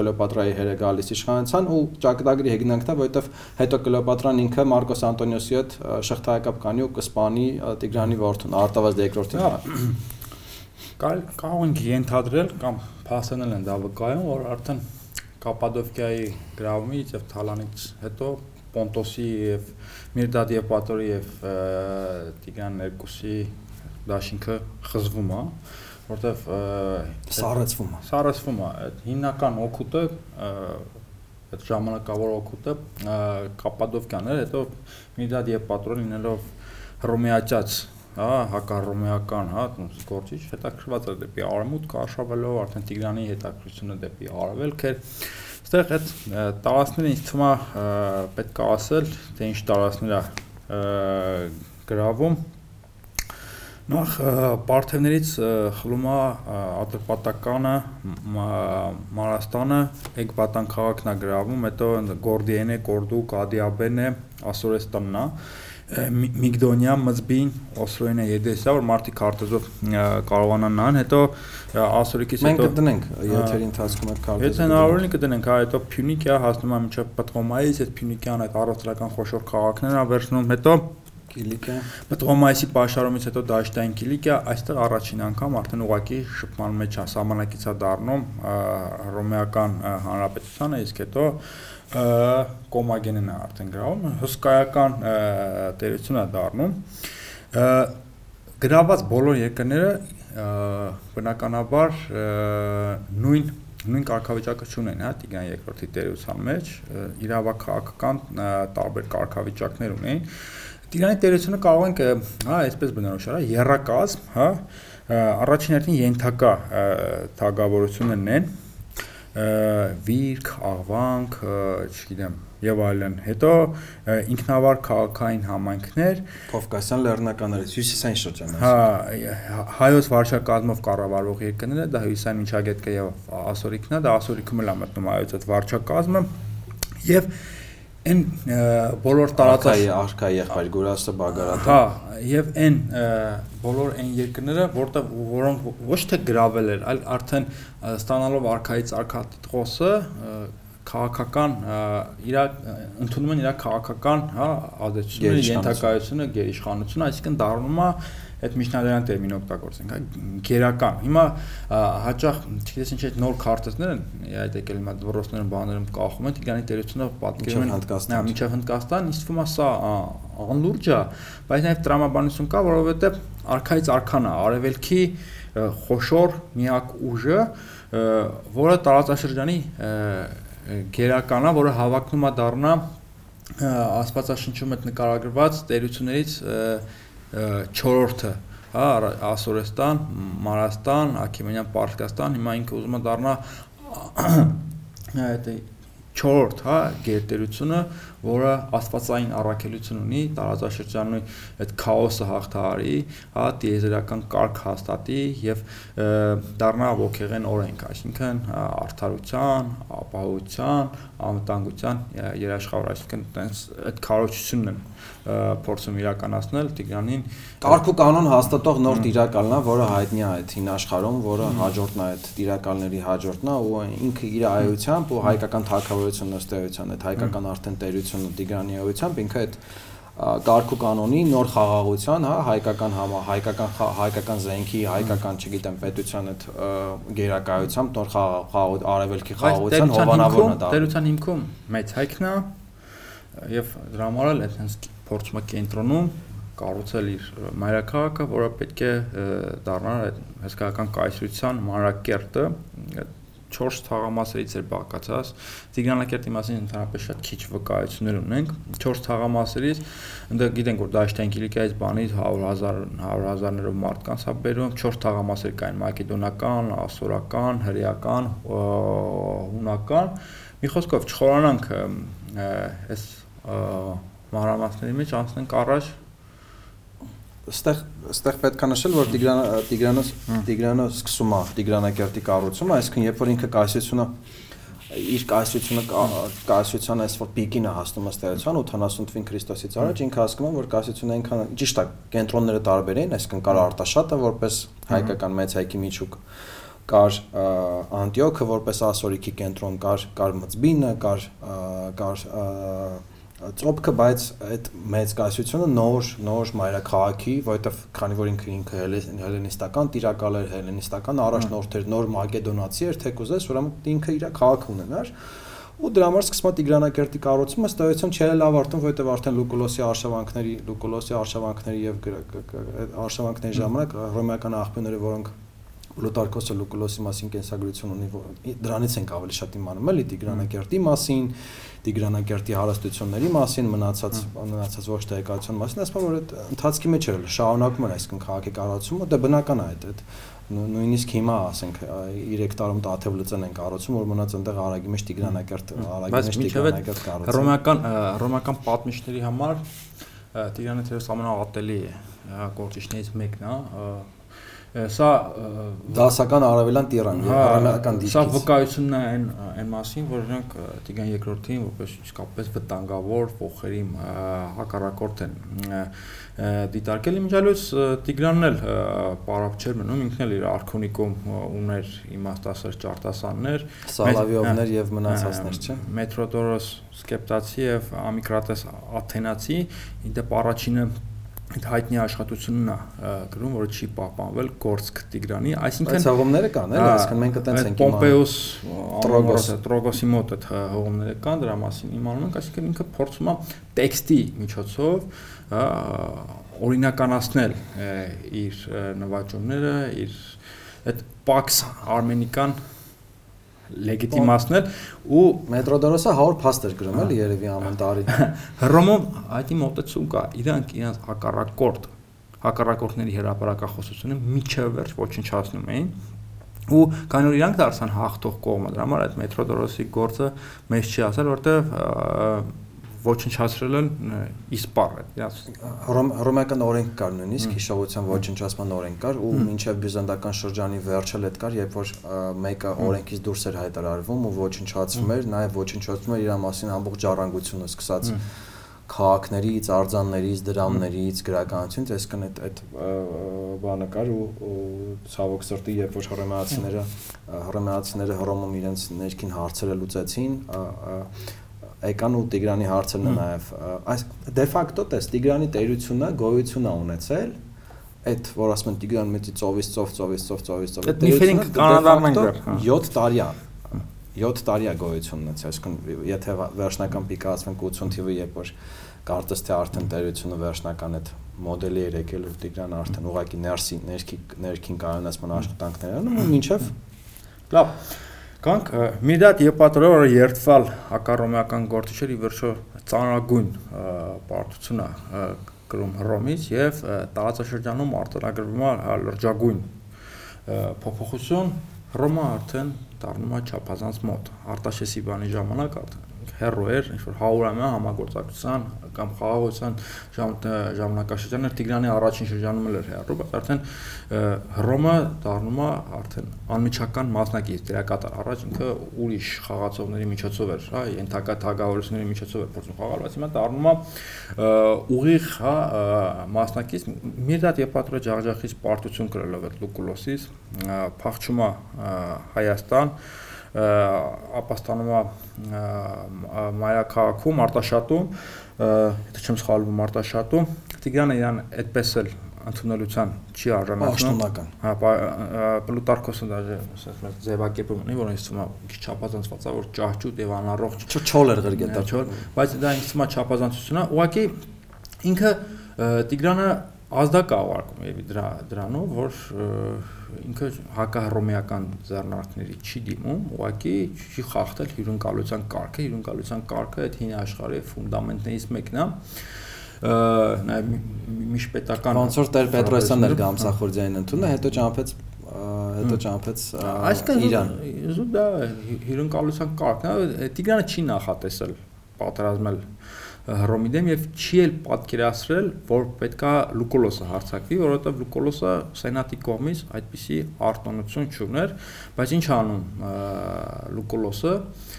Կլեոպատրայի հերը գալիս իշխանության ու ճակատագրի հեգնանքն է, որովհետև հետո Կլեոպատրան ինքը Մարկոս Անտոնիոսի հետ շղթայակապ կանի ու կսպանի Տիգրանի որդուն Արտավազ II-ին։ Կարող ենք ենթադրել կամ փաստանել են դա վկայում, որ արդեն Կապադովկիայի գրավումից եւ Թալանից հետո Պոնտոսի եւ Միրդադի եւ Պատրի եւ Տիգրան Ներկուսի դաշինքը խզվում է, որտեվ սառեցվում է։ Սառեցվում է։ Այդ հիմնական օգուտը այդ ժամանակավոր օգուտը Կապադովկյանն էր, հետո Միրդադ եւ Պատրոն լինելով հռոմեացած հա հակառոմեական հա գործիչ հետաքրված է դեպի արևմուտք արշավելով արդեն Տիգրանի հետաքրությունը դեպի արևելք էր այստեղ այդ տարածքները ինձ թվում է պետք է ասել թե ինչ տարածքներ գրավում նախ պարթևներից խլում է Ատրպատականը, Մարաստանը, Էկբատան քաղաքն է գրավում, հետո Գորդիենը, Կորդու, Կադիաբենը, Ասորեստանն է Միգդոնիա, Մզբին, Օսրոյնը Եդեսա, որ մարդիկ քարտեզով կարողանան նան, հետո ասորիկից հետո Մենք կդնենք եթերի ընթացքում այդ քարտեզը։ Եթե հնարավոր է կդնենք, հա, հետո Փյունիկիա հասնում է մինչև Պտրոմայից, այդ Փյունիկիան այդ առողջական խոշոր քաղաքներն է վերցնում, հետո Կիլիկիա։ Պտրոմայիսի պաշարումից հետո Դաշտային Կիլիկիա, այստեղ առաջին անգամ արդեն ուղակի շփման մեջ է, սահմանակից է դառնում ռոմեական հանրապետությանը, իսկ հետո կոմագենն է արդեն գրավում, հսկայական տերություն է դառնում։ Գրաված բոլոր երկրները բնականաբար նույն նույն կարգավիճակը չունեն, հա, Տիգրան երկրորդի տերության մեջ իրավաքաղաքական տարբեր կարգավիճակներ ունեն։ Տիրանի տերությունը կարող ենք, հա, այսպես բնորոշել, հա, երրակազմ, հա, առաջին հերթին ենթակա թագավորություններն են, վիրք, աղվանք, չգիտեմ, եւ այլն։ Հետո ինքնավար քաղաքային համայնքներ Կովկասյան լեռնականներից հյուսիսային շրջանը։ Հա, հայոց վարչակազմով կառավարող երկրները, դա հյուսիսային միջագետքը եւ ասորիկն է, դա ասորիկում էլ է մտնում հայոց այդ վարչակազմը եւ այն բոլոր տարածաշ արքայի եղբայր Գուրասը Բագարատը հա եւ այն բոլոր այն երկրները որտեղ որոնք ոչ թե գրավել էր այլ արդեն ստանալով արքայից արքատիտղոսը քաղաքական իր ընդունում են իր քաղաքական հա ազդեցությունը ենթակայությունը գերիշխանությունը այսինքն դառնում է այդ միջնադարյան տերմին օգտագործենք, հա, գերական։ Հիմա հաճախ, չգիտես ինչ այդ նոր քարտեզներ են, այդ եկել հիմա դվռոսներն բաներում կախում են, Տիգրանի տերությունը պատկերում են Հնդկաստան։ Հա, միջև Հնդկաստան, ինձ թվում է սա անլուրջ է, բայց նաև տրամաբանություն կա, որովհետև արքայից արքան է, արևելքի խոշոր միակ ուժը, որը տարածաշրջանի գերական է, որը հավակնում է դառնա Աստվածաշնչում այդ նկարագրված տերություններից 4-րդը, հա, Ասորեստան, Մարաստան, Աքեմենյան Պարսկաստան, հիմա ինքը ուզում է դառնա *coughs* այդ 4-րդ, հա, գերտերությունը, որը աստվածային առաքելություն ունի, տարածաշրջանում այդ քաոսը հաղթահարի, հա, տիեզերական կարգ հաստատի եւ դառնա ողեղեն օրենք, այսինքն արդարության, ապահովության, անվտանգության երաշխավոր, այսինքն տենց այդ քարոզությունն են փորձում իրականացնել Տիգրանին կարգ ու կանոն հաստատող նոր տիրակալն է, որը հայտնի է այդ հին աշխարհում, որը հաջորդն է այդ տիրակալների հաջորդն է ու ինքը իր այությամբ ու հայկական թակավորությունն ըստ էության այդ հայկական արդեն տերությունը Տիգրանի այությամբ ինքը այդ կարգ ու կանոնի նոր խաղաղության, հա, հայկական համա, հայկական հայկական զենքի, հայկական, չգիտեմ, պետության այդ գերակայությամբ նոր խաղաղ արևելքի խաղաղության հովանավորն է դա։ Տերության հիմքում մեծ հայքն է եւ դրա համար էլ այդպես փորձում է կենտրոնում կառուցել իր մայրաքաղաքը, որը պետք է դառնա այդ հսկայական կայսրության մանրակերտը, 4 թաղամասերից էր բաղկացած։ Տիգրանակերտի մասին ընդհանրապես շատ քիչ վկայություններ ունենք։ 4 թաղամասերից ընդ գիտենք որ Դաշտային Կիլիկիայից բանից 100.000 100.000-ներով մարդկանց է բերում, 4 թաղամասեր կային՝ մակեդոնական, ասորական, հրեական, հունական։ Մի խոսքով չխորանանք այս մանրամասների մեջ անցնենք առաջ Այստեղ այստեղ պետք է նշել, որ Տիգրանը Տիգրանոս Տիգրանը սկսում է Տիգրանակերտի կառուցումը, այսինքն երբ որ ինքը կայսրությունը իր կայսրությունը կայսրության այս որ պիկին է հասնում ըստ էության 80 թվին Քրիստոսից առաջ ինքը հասկանում է որ կայսրությունը այնքան ճիշտ է կենտրոնները տարբեր են այսինքն կար Արտաշատը որպես հայկական մեծ հայքի միջուկ կար Անտիոքը որպես ասորիքի կենտրոն կար կար Մծբինը կար կար ծոպքը, բայց այդ մեծ կայսությունը նոր նոր մայրաքաղաքի, որովհետև քանի որ ինքը ինքը հելենիստական տիրակալ էր, հելենիստական առաջնորդ էր, նոր մակեդոնացի էր, թե կուզես, ուրեմն ինքը իր քաղաք ունենար ու դրա համար սկսվում է Տիգրանակերտի կառուցումը, ըստ էության չէ ավարտում, որովհետև արդեն Լուկուլոսի արշավանքների, Լուկուլոսի արշավանքների եւ արշավանքների ժամանակ ռոմեական աղբյուրները, որոնք Պլուտարկոսը Լուկուլոսի մասին կենսագրություն ունի, դրանից ենք ավելի շատ իմանում, էլի Տիգրանակերտի մասին, Տիգրանակերտի հարստությունների մասին, մնացած մնացած ոչ թե եկայության մասին, ասում որ այդ ընթացքի մեջ էր շարունակում են այսքան քաղաքի կառուցումը, դա բնական է այդ այդ նույնիսկ հիմա ասենք 3 տարում Տաթև լծեն են կառուցում, որ մնաց այնտեղ Արագի մեջ Տիգրանակերտ Արագի մեջ Տիգրանակերտ կառուցում։ Ռոմեական ռոմեական պատմիչների համար Տիգրանը թերս ամենաատելի գործիչներից մեկն է, Սա դասական արևելան տիրան եւ առանական դիրքից։ Սա վկայությունն է այն այն մասին, որ նրանք Տիգրան երկրորդին որպես իսկապես վտանգավոր ողերի հակառակորդ են դիտարկել իմջալուց Տիգրանն էլ պարապ չէր մնում ինքն էլ իր արքունիկում ուներ իմաստասեր ճարտասաններ Սալավիովներ եւ մնացածներ չէ Մետրոդորոս սկեպտացի եւ Ամիկրատես Աթենացի իդեպ առաջինը այդ հայտնի աշխատությունն է գրում, որը չի պահպանվել Գորսկ Տիգրանի, այսինքն Այս հողումները կան, էլի, այսինքն մենք այտենց ենք իմանում։ Պոմպեոս Տրոգոս Տրոգոսի մոտ այդ հողումները կան, դրա մասին իմանում ենք, այսինքն ինքը փորձում է տեքստի միջոցով օրինականացնել իր նվաճումները, իր այդ Pax Armenican լեգիտիմացնել ու մետրոդորոսը 100 փաստ էր գրում էլի երևի ամեն տարի *laughs* հռոմում այդի մոտեցում կա իրանք իրանք հակառակորդ հակառակորդների հրաապարակախոսությունը միջև վերջ ոչնչացնում էին ու քանի որ իրանք դարձան հաղթող կողմը դրա համար այդ մետրոդորոսի գործը մեծ չի ասել որտեվ ոչնչացրել են իսպար այդ հռոմեական օրենք կար նույնիսկ հիշողության ոչնչացման օրենք կար ու մինչև բյուզանդական շրջանի վերջը էլ կար երբ որ մեկը օրենքից դուրս էր հայտարարվում ու ոչնչացվում էր նաև ոչնչացվում էր իր մասին ամբողջ ժառանգությունը սկսած քաղաքներից, արձաններից, դրամներից, գրականությունից, այսինքն այդ այդ բանը կար ու ցավոք սրտի երբ որ հռոմեացիները հռոմեացիները հռոմում իրենց ներքին հարցերը լուծեցին, եկան ու Տիգրանի հարցերն է նաև այս դե ֆակտո տես Տիգրանի տերությունը գոյությունը ունեցել այդ որ ասում են Տիգրան մեծի ծովից ծով ծովից ծով ծովից ծով այդ միֆերին կանադարն գրել 7 տարի է 7 տարի է գոյություն ունեցել այսինքն եթե վերջնական պիկը ասենք 80 թիվը երբ որ կարծես թե արդեն տերությունը վերջնական այդ մոդելի էր եկել ու Տիգրան արդեն ուղակի ներսի ներքի ներքին կայունացման աշխատանքներ անում ու մինչև լավ Կանք Միդատ Եփատրովը երթվալ հակառոմեական գործիչերի վերջո ծանրագույն պարտությունը գրում Հռոմից եւ տարածաշրջանում արտոնագրվում է լրջագույն փոփոխություն Հռոմը արդեն դառնում է չափազանց մոտ Արտաշեսի բանի ժամանակ արդեն հերո էր, ինչ որ Հաուրամյա համագործակցության կամ խաղաղության ժամանակաշրջանը Տիգրանի առաջին շրջանում էր հերո, բայց արդեն Հռոմը դառնում է արդեն անմիջական մասնակից դերակատար։ Առաջ ինքը ուրիշ խաղացողների միջոցով էր, հա, ենթակա թագավորությունների միջոցով էր փորձում խաղալ, բայց հիմա դառնում է ուղիղ, հա, մասնակից Միրդատ Եփատրո ջախջախից պարտություն կրելով այդ Լուկուլոսից, փախչում է Հայաստան, ապաստանում է մայրաքաղաքում Արտաշատում, եթե չեմ սխալվում Արտաշատում, Տիգրանը իրան այդպես էլ ընդունելության չի արժանացնում։ Պաշտոնական։ Հա, Պլուտարկոսը դաժե ասած մեծ ձևակերպում ունի, որ ինձ թվում է քիչ չափազանցված է, որ ճահճուտ եւ անառողջ։ Չոլ էր գրգետա։ Չոլ, բայց դա ինձ թվում է չափազանցություն է։ Ուղղակի ինքը Տիգրանը ազդակ է ուղարկում եւ դրա դրանով, որ ինքը հակահռոմեական ձեռնարկների չի դիմում, ուղղակի չի խախտել հյուրընկալության կարգը, հյուրընկալության կարգը այդ հին աշխարհի ֆունդամենտներից մեկն է նաև միջպետական ոնց որ Տեր Պետրոսյանն էր Գամսախորձյանին ընդունել, հետո ճամփեց հետո ճամփեց Իրան։ Այսինքն դա հյուրընկալության կարգն է, Տիգրանը չի նախատեսել պատերազմել Հռոմի դեմ եւ չի էլ պատկերացրել, որ պետքա Լուկոլոսը հարցակվի, որովհետեւ Լուկոլոսը սենատի կողմից այդպիսի արտոնություն չուներ, բայց ինչ անում Լուկոլոսը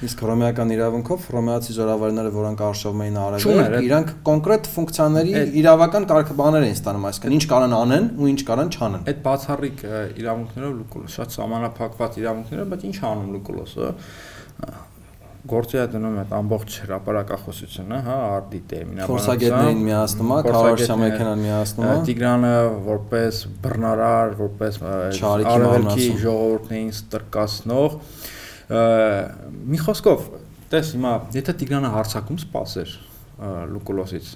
իսկ հռոմեական իրավունքով հռոմեացի զորավարները, որոնք արշավում էին արևել, իրանք կոնկրետ ֆունկցիաների իրավական կարգաբաներ էին ստանում, այսինքն ինչ կարան անեն ու ինչ կարան չանեն։ Այդ բացառիկ իրավունքներով Լուկոլոսը շատ սահմանափակված իրավունքներով, բայց ինչ անում Լուկոլոսը գործի է դնում այդ ամբողջ հրաապարակախոսությունը, հա, արդի տերմինաբանությամբ։ Փորձագետներին միացնում է, քարոշիա մեքենան միացնում է։ Տիգրանը որպես բռնարար, որպես արևելքի ժողովուրդներին ստրկացնող մի խոսքով, տես հիմա, եթե Տիգրանը հարցակում սпасեր Լուկուլոսից,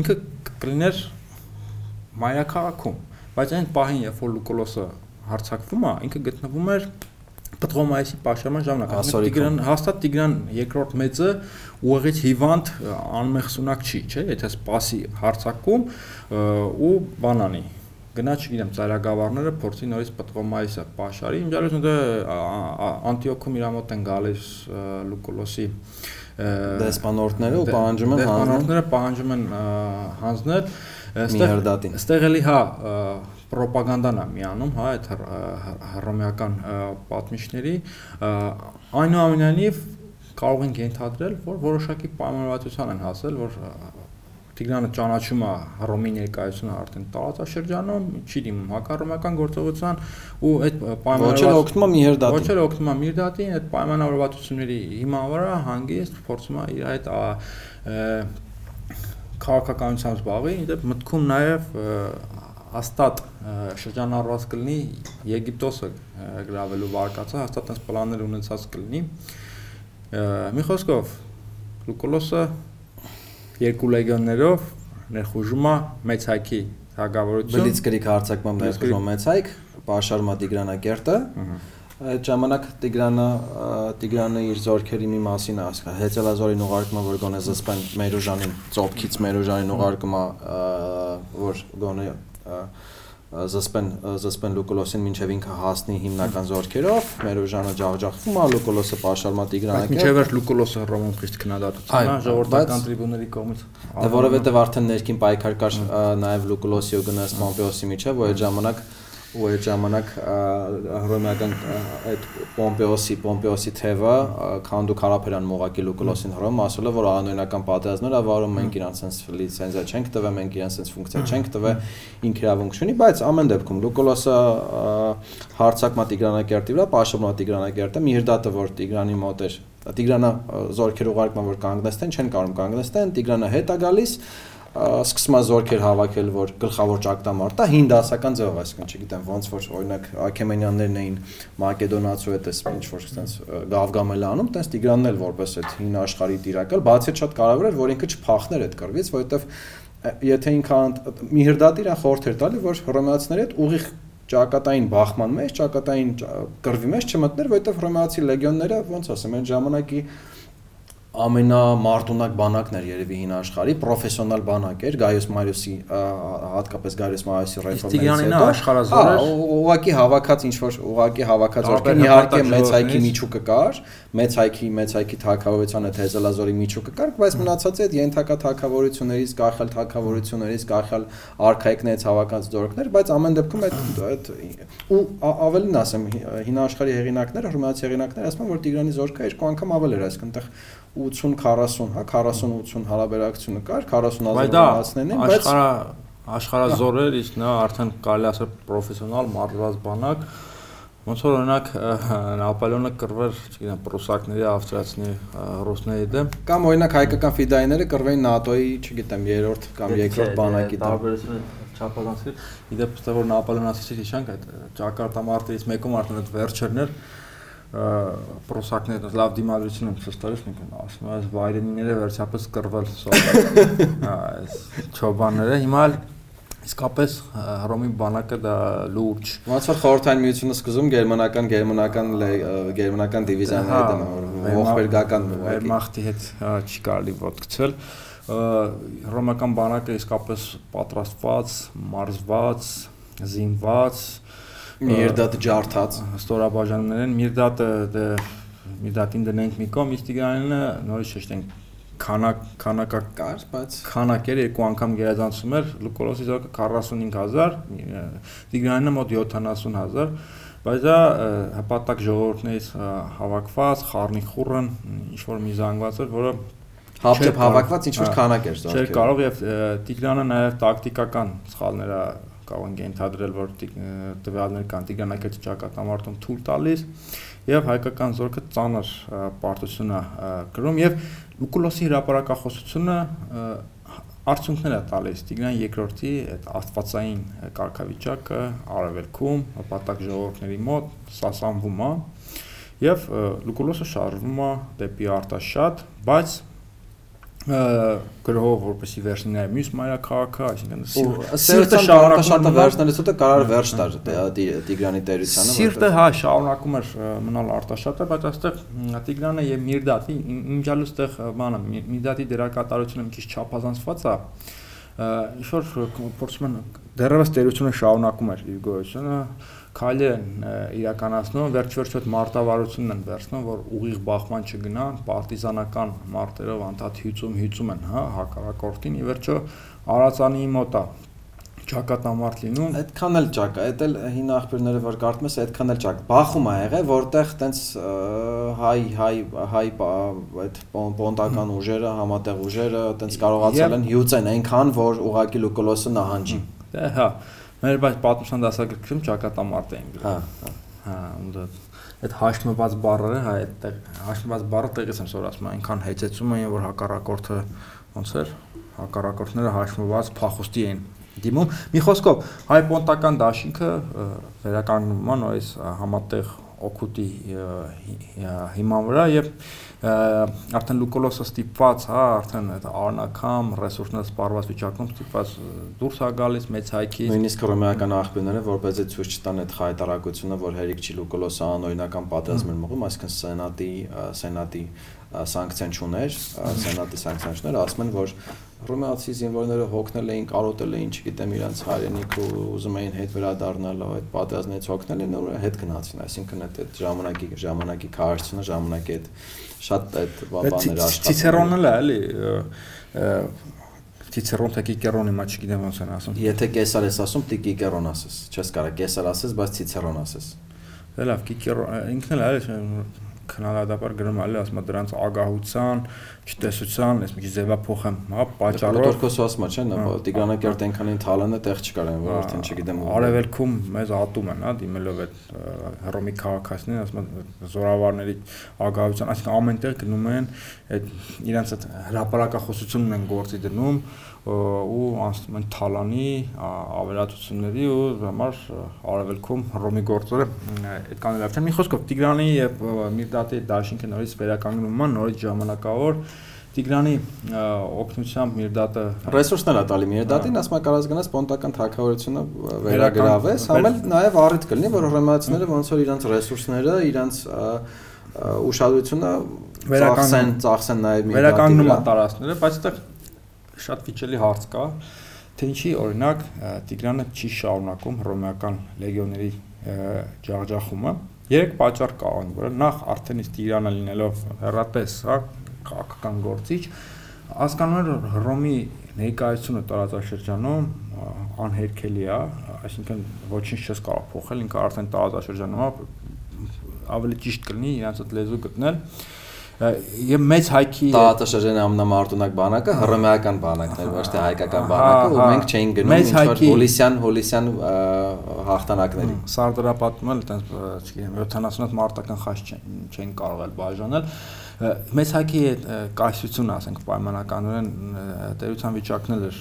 ինքը կլիներ մայրաքաղաքում, բայց այն պահին, երբ որ Լուկուլոսը հարցակվում է, ինքը գտնվում էր Պտրոմայիսի պաշարման ժամանակ Տիգրան հաստատ Տիգրան երկրորդ մեծը ուղղից հիվանդ անմեղսունակ չի, չէ՞, եթե սպասի հարցակում ու բանանի գնա չգիտեմ ծայրագավառները փորձի նորից Պտրոմայիսը պաշարի իմջալուց դե Անտիոքում իր մոտ են գալիս Լուկոլոսի դեսպանորդները ու պահանջում են հանձնել դեսպանորդները պահանջում են հանձնել այստեղ այստեղ էլի հա ռոպագանդան է միանում, հա, այդ հռոմեական պատմիչների, այնուամենայնիվ կարող ենք ենթադրել, որ որոշակի պայմանավորվածության են հասել, որ Տիգրանը ճանաչում է Հռոմի ներկայությունը արդեն տարածաշրջանում, չի դիմում հակառոմական գործողության ու այդ պայմանավորված ոչ էլ օգնում է Միհերդատին։ Ոչ էլ օգնում է Միհերդատին, այդ պայմանավորվածությունների հիման վրա հանգիստ փորձում է իր այդ քաղաքականությամբ զբաղվի, իդեպ մտքում նաև հաստատ շրջանառված կլինի Եգիպտոսը գրավելու վարկածը, հաստատ այս պլաններ ունեցած կլինի։ Մի խոսքով Լուկոլոսը երկու լեգիոններով ներխուժում է մեծ հայքի հագավորություն։ Բլիցկրիկ հարցակմամբ ներխուժում մեծ հայք, Պաշարմա Տիգրանակերտը։ Այդ ժամանակ Տիգրանը Տիգրանը իր զորքերի մի մասին ասկա հեծելազորին ուղարկում որ գոնե զսպեն Մերուժանին ծոփքից Մերուժանին ուղարկում որ գոնե զսպեն զսպեն Լուկոլոսին մինչև ինքը հասնի հիմնական զորքերով, Մերոժանը ջախջախվում է, Լուկոլոսը պաշարմա Տիգրանակը։ Մինչև էր Լուկոլոսը Հռոմում խիստ քննադատություն է ժողովրդական տրիբունների կողմից։ Դե որովհետև արդեն ներքին պայքար կար նաև Լուկոլոսի ու գնաց Պոմպեոսի միջև, որ այդ ժամանակ ու այդ ժամանակ հռոմեական այդ Պոմպեոսի Պոմպեոսի թևը քանդու քարափերան մողակի Լուկոլոսին հռոմ ասել է որ անօրինական պատերազմներ ավարում մենք իրանց sense լիցենզիա չենք տվել մենք իրանց sense ֆունկցիա չենք տվել ինքրավունք չունի բայց ամեն դեպքում Լուկոլոսը հարցակմա Տիգրանակերտի վրա պաշտոնա Տիգրանակերտը Միհրդատը որ Տիգրանի մոտ էր Տիգրանը զորքեր ուղարկման որ կանգնեցնեն չեն կարող կանգնեցնեն Տիգրանը հետ է գալիս սկսում է զորքեր հավաքել, որ գլխավոր ճակտամարտը 5 դասական ձևով, այսինքն չգիտեմ ոնց որ օրինակ Աքեմենյաններն էին Մակեդոնացու հետ էս ինչ որ sense գավգամել անում, տես Տիգրանն էլ որպես այդ հին աշխարհի տիրակալ, բացի այդ շատ կարևոր էր, որ ինքը չփախներ այդ կռվից, որովհետև եթե ինքը մի հրդատի իրան խորհուրդ էր տալի, որ հռոմեացիների հետ ուղիղ ճակատային բախման մեջ, ճակատային կռվի մեջ չմտներ, որովհետև հռոմեացի լեգիոնները ոնց ասեմ, այն ժամանակի ամենամարտունակ բանակն էր երևի հին աշխարհի, պրոֆեսիոնալ բանակ էր Գայոս Մարիոսի հատկապես Գայոս Մարիոսի ռեֆորմից հետո։ Աշխարհազոր էր։ Ուղղակի հավաքած ինչ որ ուղղակի հավաքած որ իհարկե մեծ հայքի միջուկը կար, մեծ հայքի մեծ հայքի թակավորության հետ Հեզելազորի միջուկը կար, բայց մնացածը այդ ենթակա թակավորություններից, կախալ թակավորություններից, կախալ արխայիկներից հավաքած դորքներ, բայց ամեն դեպքում այդ այդ ու ավելին ասեմ, հին աշխարհի հեղինակները, հռոմեացի հեղինակները ասում են, որ Տիգրանի զորքը երկու անգամ ավել էր, այսինքն այդտեղ 80-40, հա 40-80 հարաբերակցությունը կար 40 ազգանացներին, բայց աշխարհ աշխարհազորեր, իսկ նա արդեն կարելի ասել պրոֆեսիոնալ մարզված բանակ, ոնց որ օրինակ Նապոլեոնը կռվեր, չգիտեմ, պրուսակների, ավստրիացիների, ռուսների դեմ, կամ օրինակ հայկական ֆիդայիները կռվեին ՆԱՏՕ-ի, չգիտեմ, երրորդ կամ երկրորդ բանակի դեմ։ Տարբերությունը չափազանցի։ Իդեպ որ Նապոլեոնացիների հիշանք այդ ճակատամարտից մեկում արդեն այդ վերջերն էր պրոսակները լավ դիմադրություն ցույց տալիս ինքն ասում այս վայրենիները վերջապես կռվել սովորել հա *laughs* այս չոբանները հիմա իսկապես Հռոմի բանակը դա լուրջ ոնց որ խորհրդային միությունը սկզում գերմանական գերմանական գերմանական դիվիզիաների դեմ ողբերգական Վերմախտի հետ չի կարելի ոդկցել Հռոմական բանակը իսկապես պատրաստված, մարզված, զինված, Միրդատը ջարդած ստորաբաժանումներ են։ Միրդատը դե Միրդատին դնենք մի կողմ, իսկ Տիգրանինը նորից շեշտենք քանակ քանակա կար, բայց քանակ էր երկու անգամ գերազանցում էր Լուկոլոսի զոկը 45000, Տիգրանինը մոտ 70000, բայց դա հպատակ ժողովուրդներից հավաքված խառնի խուրն ինչ որ մի զանգված էր, որը հապճեպ հավաքված ինչ որ քանակ էր զարգել։ Չէր կարող եւ Տիգրանը նաեւ տակտիկական սխալները կարող են ենթադրել, որ տվյալներ կան Տիգրանակետ ճակատամարտում թույլ տալիս եւ հայկական զորքը ծանր պարտությունը գրում եւ Լուկուլոսի հրապարակախոսությունը արդյունքներ է տալիս Տիգրան երկրորդի այդ աստվածային կարգավիճակը արևելքում պատակ ժողովուրդների մոտ սասանվում է եւ Լուկուլոսը շարժվում է դեպի Արտաշատ, բայց գրող որպեսի վերջններ մյուս մայրաքաղաքը, այսինքն սիրտը շարունակում վերջնելուց հետո կարար վերջ տար Տիգրանի տերությանը Սիրտը հա շարունակում էր մնալ արտաշատը, բայց այստեղ Տիգրանը եւ Միրդատի ինջալու այստեղ բանը Միրդատի դերակատարությունը մի քիչ չափազանցված է ինչ որ փորձում են դեռևս տերությունը շարունակում էր իր գոյությունը քայլեր են իրականացնում, վերջ-վերջ այդ մարտավարությունն են վերցնում, որ ուղիղ բախման չգնան, պարտիզանական մարտերով անդադ հյուծում հյուծում են, հա, հակառակորդին, ի վերջո Արածանի մոտ է ճակատամարտ լինում։ Այդքան էլ ճակա, այդ էլ հին աղբյուրները որ կարդում ես, այդքան էլ ճակ։ Բախում ա եղել, որտեղ տենց հայ հայ հայ այդ պոնտական ուժերը, համատեղ ուժերը տենց կարողացել են հյուծեն այնքան, որ ուղակի Լուկոլոսը նահանջի։ հա, Մեր բայց պատմության դասագրքում ճակատամարտ էին գրում։ Հա, հա։ Հա, ու այդ հաշմված բառերը, հա, այդտեղ հաշմված բառը տեղից եմ սոր ասում, այնքան հեծեցում էին, որ հակառակորդը ոնց էր, հակառակորդները հաշմված փախուստի էին դիմում։ Մի խոսքով, հայ պոնտական դաշինքը վերականգնում է նույնս համատեղ օկուտի հիման վրա եւ արդեն Լուկոլոսը ստիպված, հա, արդեն այդ արնակամ ռեսուրսները սպառված վիճակում ստիպված դուրս է գալիս մեծ հայքի։ Նույնիսկ ռոմեական աղբյուրները որպեսզի ցույց չտան այդ խայտարակությունը, որ հերիք չի Լուկոլոսը անօրինական պատերազմ էր մղում, այսինքն սենատի սենատի սանկցիան չուներ, սենատի սանկցիան չուներ, ասում են, որ ռոմեացի զինվորները հոգնել էին, կարոտել էին, չգիտեմ, իրանց հայրենիք ու ուզում էին հետ վերադառնալ, այդ պատերազմներից հոգնել են, ու հետ գնացին, այսինքն այդ այդ ժամանակի ժամանակի քարշությունը, ժամանակի այդ շատ այդ բաներ աշխատում։ Ցիցերոնը լա էլի Ցիցերոն թե Կիկերոն իմա չգիտեմ ոնց են ասում։ Եթե կեսար ես ասում, դի Կիկերոն ասես։ Չես կարող կեսար ասես, բայց Ցիցերոն ասես։ լավ, Կիկերոն ինքն էլ էլի քննադատաբար գրում ալի ասում դրանց ագահության, չտեսության, ես մի քիչ ձևափոխեմ, հա, պատճառով։ Դորքոսը ասում է, չէ՞, նա Տիգրանակերտ այնքանին թալանը տեղ չկար, որ արդեն չգիտեմ ու։ Արևելքում մեզ ատում են, հա, դիմելով այդ Հռոմի քաղաքացիներին, ասում զորավարների ագահության, այսինքն ամենտեղ գնում են այդ իրանց այդ հրաապարակախոսությունն են գործի դնում ու անցնում են թալանի ավերածությունների ու համար արևելքում Հռոմի գործերը այդքան լավ չեն։ Մի խոսքով Տիգրանի եւ Միրդատի դաշինքը նորից վերականգնում են նորից ժամանակավոր Տիգրանի օգնությամբ Միրդատը ռեսուրսներ է տալի Միրդատին, ասում է կարած գնաց պոնտական թակավորությունը վերագրավես, համ էլ նաև առիթ կլինի, որ ռոմեացիները ոնց որ իրանց ռեսուրսները, իրանց ուշադրությունը վերականգնեն, ծախսեն նաև Միրդատի։ Վերականգնում են տարածքները, բայց այդտեղ շատ վիճելի հարց կա, թե ինչի օրինակ Տիգրանը չի շարունակում հռոմեական լեգիոների ջախջախումը։ Երեք պատճառ կա այն, որ նախ արդեն իսկ Տիգրանը լինելով հերատես, հա, քաղաքական գործիչ, հասկանում որ Հռոմի ներկայությունը տարածաշրջանում անհերքելի է, այսինքն ոչինչ չես կարող փոխել, ինքը արդեն տարածաշրջանում է, ավելի ճիշտ կլինի իրանց այդ լեզու գտնել եւ մեծ հայքի Տաթաշրջանի ամենամարտունակ բանակը հռոմեական բանակն էր, ոչ թե հայկական բանակը, ու մենք չէինք գնում ինչ որ հոլիսյան հոլիսյան հաղթանակների։ Սարդարապատում էլ այտենց, չգիտեմ, 70 մարտական խաչ չեն կարող էլ բաժանել մեծ հայքի կայսությունը, ասենք պայմանականորեն տերության վիճակն էր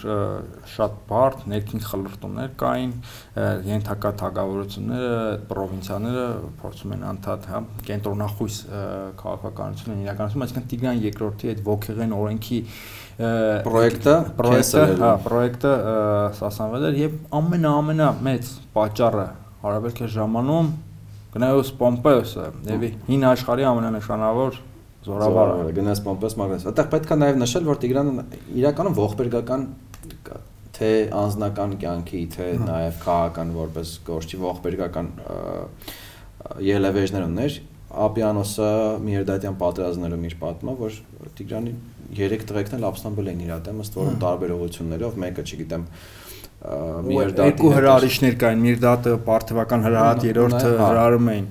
շատ բարդ, ներքին խլրտումներ կային, ենթակա թագավորությունները, պրովինցիաները փորձում են անդադ, հա, կենտրոնախույս քաղաքականություն են իրականացնում, այսինքն Տիգրան երկրորդի այդ ոգեղեն օրենքի պրոյեկտը, պրոյեկտը, հա, պրոյեկտը սասանվել էր եւ ամենաամենա մեծ պատճառը հարաբերք ժամանում Գնայոս Պոմպեոսը, եւ հին աշխարհի ամենանշանավոր Զորավարը գնաց Պոմպեոս Մագնես։ Այդտեղ պետք է նաև նշել, որ Տիգրանը իրականում ողբերգական թե անձնական կյանքի, թե նաև քաղաքական որպես գործի ողբերգական ելևեժներ ուներ։ Աբիանոսը Միերդատյան պատերազմներում իր պատմա, որ Տիգրանի երեք տղեկն էլ ապստամբել էին իր դեմ, ըստ որում տարբերողություններով, մեկը, չգիտեմ, Միրդատի երկու հրարիշներ կային, Միրդատը պարթևական հրահատ երրորդը հա։ հրարում էին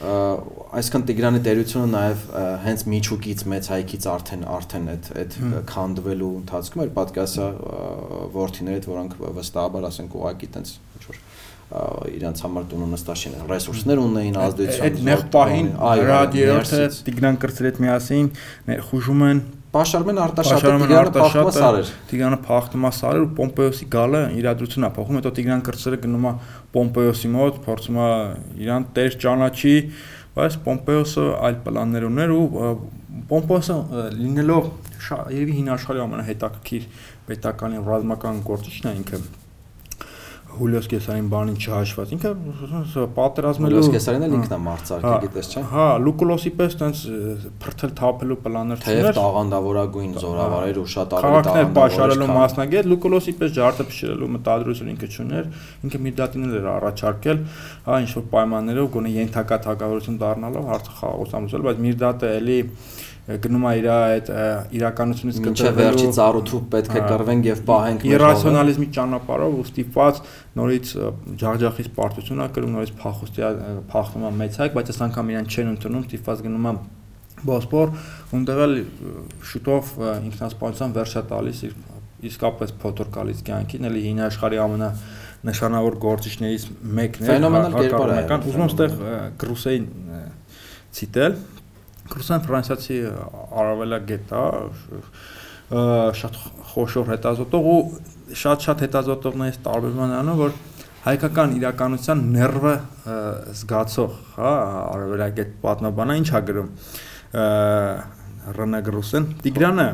այսքան Տիգրանի տերությունը նաև հենց միջուկից մեծ հայքից արդեն արդեն այդ այդ քանդվելու ընթացքում էր պատկասա worth-իներ, որոնք վստահաբար ասենք ուղակի տենց ինչ որ իրանց համար տունը նստաշին ռեսուրսներ ունեին ազդեցություն այդ նեղ պահին ռադիոյորթը Տիգրան կրծր հետ միասին խուժում են Պաշարմեն Արտաշատը Տիգրանը փախտումա սարեր։ Տիգրանը փախտումա սարեր ու Պոմպեոսի գալը իրադրությունն է փոխում, հետո Տիգրան կրծերը գնում է Պոմպեոսի մոտ, փորձում է իրան տեր ճանաչի, բայց Պոմպեոսը այլ պլաններ ուներ ու Պոմպեոսը լինելով երևի հին աշխարհի ամենահետաքրքիր պետական ռազմական գործիչն է ինքը Հուլիոս Կեսարին բանին չհաշված։ Ինքը պատերազմելու Հուլիոս Կեսարինն էլ ինքն է մարցարկը, հա, գիտես չէ։ Հա, Լուկուլոսի պես տենց փրթել թափելու պլաններ չուներ։ Թեև տաղանդավորագույն զորավարեր ու շատ ավելի տաղանդավոր պաշարելու մասնագետ Լուկուլոսի պես ջարդը փշրելու մտադրություն ինքը չուներ։ Ինքը մի դատին էր առաջարկել, հա, ինչ որ պայմաններով գոնե ենթակա թակավորություն դառնալով հարցը խաղաղությամբ, բայց Միրդատը էլի գնում է իր այդ իրականությունից կտրվելու մինչև վերջի ծառութու պետք է կռվենք եւ պահենք մեր իրացիոնալիզմի ճանապարհով ու ստիպված նորից ջախջախից պարտություն ա կրում նորից փախոստի փախնում է մեծ հայք բայց այս անգամ իրան չեն ընդունում ստիպված գնում է Բոսպոր ունտեղ էլ շուտով ինքնասպանության վերջա տալիս իր իսկապես փոթորկալից կյանքին էլի հին աշխարհի ամենա նշանավոր գործիչներից մեկն է ֆենոմենալ կերպար է ուզում եմ ստեղ Կրուսեին ցիտել Կրուսան ֆրանսիացի արավելագետ է, շատ խոշոր հետազոտող ու շատ-շատ հետազոտողներից տարբերվում են նրանով, որ հայկական իրականության ներվը զգացող, հա, արևելագետ պատմաբանը ինչ է գրում Ռենե Գրուսեն Տիգրանը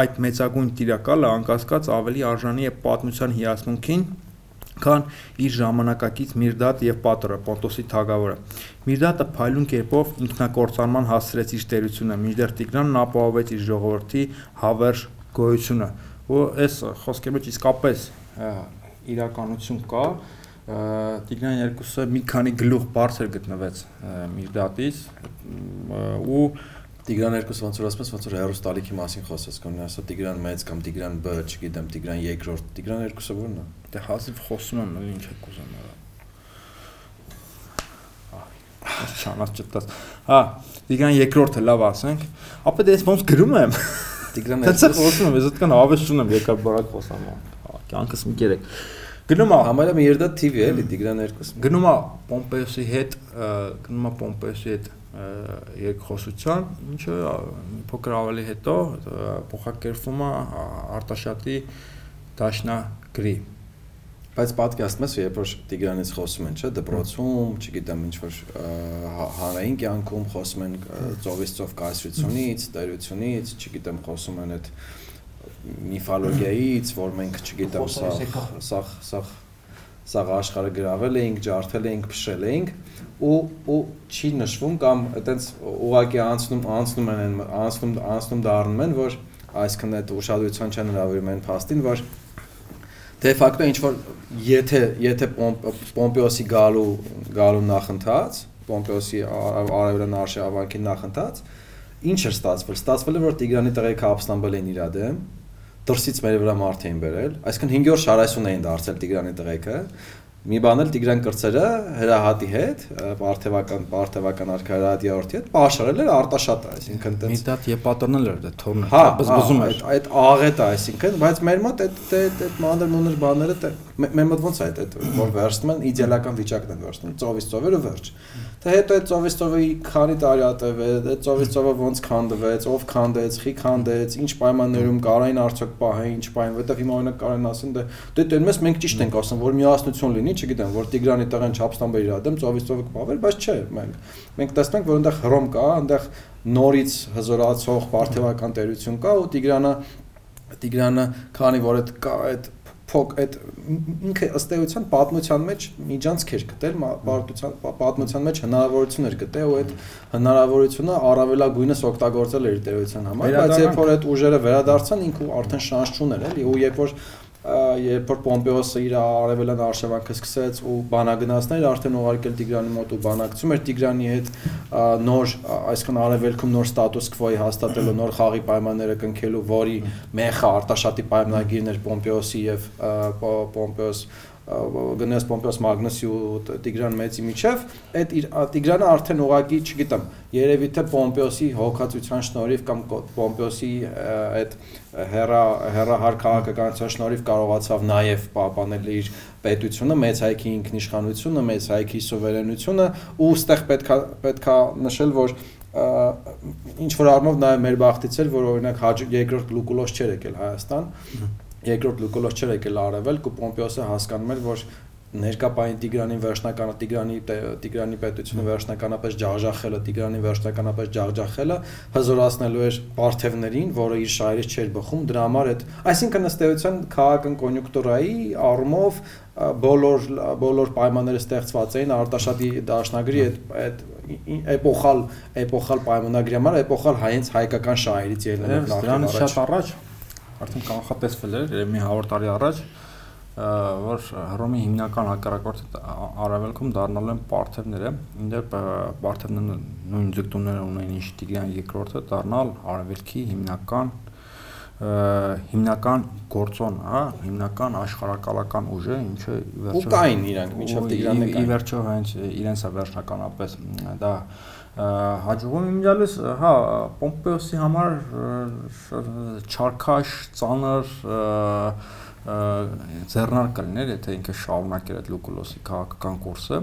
այդ մեծագույն տիրակալը անկասկած ավելի արժանի է պատմության հիացմունքին քան իր ժամանակակից Միրդատ եւ Պատրը Պոնտոսի թագավորը։ Միրդատը փայլուն կերպով ինքնակործանման հասցրեց իր տերությունը, մինչդեռ Տիգրանն ապահովեց իր ժողովրդի հավերժ գոյությունը։ Ու այս խոսքերի մեջ իսկապես իրականություն կա, Տիգրան երկուսը մի քանի գլուխ բարձր գտնվեց Միրդատից ու Տիգրան երկուսը ոնց որ ասում ես, ոնց որ հերոստալիքի մասին խոսես, կամ ասա Տիգրան մեծ կամ Տիգրան Բ, չգիտեմ, Տիգրան երկրորդ, Տիգրան երկուսը ո՞րն է։ Դե հազիվ խոսում եմ, ինչ եք ուզում արա։ Շանած չտած։ Հա, Տիգրան երկրորդը լավ ասենք, ապա դե ես ոնց գրում եմ։ Տիգրան երկրորդը խոսում եմ, ես այդքան հավես չունեմ, եկա բարակ խոսամ։ կյանքս մի կերեք։ Գնում է համարը մի երդա TV էլի Տիգրան երկուսը։ Գնում է Պոմպեոսի հետ, գնում է Պոմպեոսի հետ երկխոսության, ինչը փոքր ավելի հետո փոխակերպվում է Արտաշատի դաշնագրի բայց պատկասում ես երբ որ Տիգրանից խոսում են, չէ, դպրոցում, չգիտեմ, ինչ որ հանրային կյանքում խոսում են ծովից ծով կայսրությունից, տերությունից, չգիտեմ, խոսում են այդ միֆոլոգիայից, որ մենք, չգիտեմ, սա սա սա սա աշխարհը գրավել էինք, ջարդել էինք, փշրել էինք ու ու չի նշվում կամ այտենց ուղակի անցնում անցնում են անցնում անցնում դառնում են որ այսքան այդ ուշադրության չեն հրավիրում են փաստին որ դե ֆակտո ինչ որ եթե եթե Պոմպեոսի գալու գալու նախընթաց Պոմպեոսի արևելան արշավանքի նախընթաց ինչ էր ստացվել ստացվել է որ Տիգրանի տղեկը ապստամբել են իր դեմ դրսից մեր վրա մարդ էին բերել, այսինքն 5-րդ շարասուն էին դարձել Տիգրանի տղեկը, մի բան էլ Տիգրան կրծերը հրահատի հետ, Պարթևական Պարթևական արքայարատի օրդի հետ պաշարել էր Արտաշատը, այսինքն տենց Մի դատ եւ պատրնել էր դա թորնը, բզբզում էր։ Այդ աղետը, այսինքն, բայց մեր մոտ այդ այդ մանր մոնր բաները մեր մոտ ոնց է այդ որ վերցնում են իդեալական վիճակն են վերցնում, ծովից ծովերը վերջ։ Թե հետո այդ ծովից ծովի քանի տարի ատև է, այդ ծովից ծովը ոնց քանդվեց, ով քանդեց, խի քանդեց, ինչ պայմաններում կարային արդյոք պահեն, ինչ պայն, որտեվ հիմա օրինակ կարեն ասեն դե դե դերում ես մենք ճիշտ ենք ասում, որ միասնություն լինի, չգիտեմ, որ Տիգրանի տղեն չափստամբեր իր դեմ ծովից ծովը կպավել, բայց չէ, մենք մենք տեսնենք, որ այնտեղ հռոմ կա, այնտեղ նորից հզորացող բարթևական տերություն կա ու Տիգրանը Տիգրանը քանի որ այդ այդ փոք այդ ինքը ըստ էության պատմության մեջ միջանցք էր գտել պատմության պատմության մեջ հնարավորություն էր գտել ու այդ հնարավորությունը առավելագույնս օգտագործել էր տերության համար բայց երբ որ այդ ուժերը վերադարձան ինքը արդեն շանս չուներ էլի ու երբ որ երբ որ Պոմպեոսը իր արևելան արշավանքը սկսեց ու բանագնացներ արդեն ուղարկել Տիգրանի մոտ ու բանակցում էր Տիգրանի հետ նոր այսքան արևելքում նոր ստատուս քվոյի հաստատելու նոր խաղի պայմանները կնքելու, որի մեխը արտաշատի պայմանագիրն էր Պոմպեոսի եւ Պոմպեոս գնաց Պոմպեոս Մագնուսի ու Տիգրան մեծի միջև, այդ Տիգրանը արդեն ուղակի, չգիտեմ, երևի թե Պոմպեոսի հոգացության շնորհիվ կամ Պոմպեոսի այդ հերա հերահար քաղաքականության շնորհիվ կարողացավ նաև պահպանել իր պետությունը, մեծ հայքի ինքնիշխանությունը, մեծ հայքի սուվերենությունը ու ստեղ պետքա պետքա նշել, որ ինչ որ առումով նաև մեր բախտից էր, որ օրինակ երկրորդ Լուկուլոս չէր եկել Հայաստան երկրորդ Լուկոլոս չէր եկել արևել, ու Պոմպեոսը հասկանում էր, որ ներկապային Տիգրանին վերջնականը Տիգրանի Տիգրանի պետությունը վերջնականապես ջախջախելը, Տիգրանին վերջնականապես ջախջախելը հզորացնելու էր Պարթևներին, որը իր շահերից չէր բխում, դրա համար այդ, այսինքն ըստ էության քաղաքական կոնյունկտուրայի առումով բոլոր բոլոր պայմանները ստեղծված էին Արտաշատի դաշնագրի այդ այդ էպոխալ էպոխալ պայմանագրի համար էպոխալ հայենց հայկական շահերից ելնելով նախ առաջ շատ առաջ արդեն կանխատեսվել էր մի 100 տարի առաջ որ Հռոմի հիմնական հակառակորդը արևելքում դառնալու են Պարթևները, ինդեպ Պարթևները նույն ձգտումները ունեն ինչ Տիգրան երկրորդը դառնալ արևելքի հիմնական հիմնական գործոն, հա, հիմնական աշխարհակալական ուժը, ինչը վերջո ու կային իրանք միջավ Տիգրանը կային։ Ի վերջո հենց իրենց է վերջնականապես դա հաջողում իմիջալես, հա, Պոմպեոսի համար չարքաշ, ծանր ձեռնար կլիներ, եթե ինքը շարունակեր այդ Լուկուլոսի քաղաքական կուրսը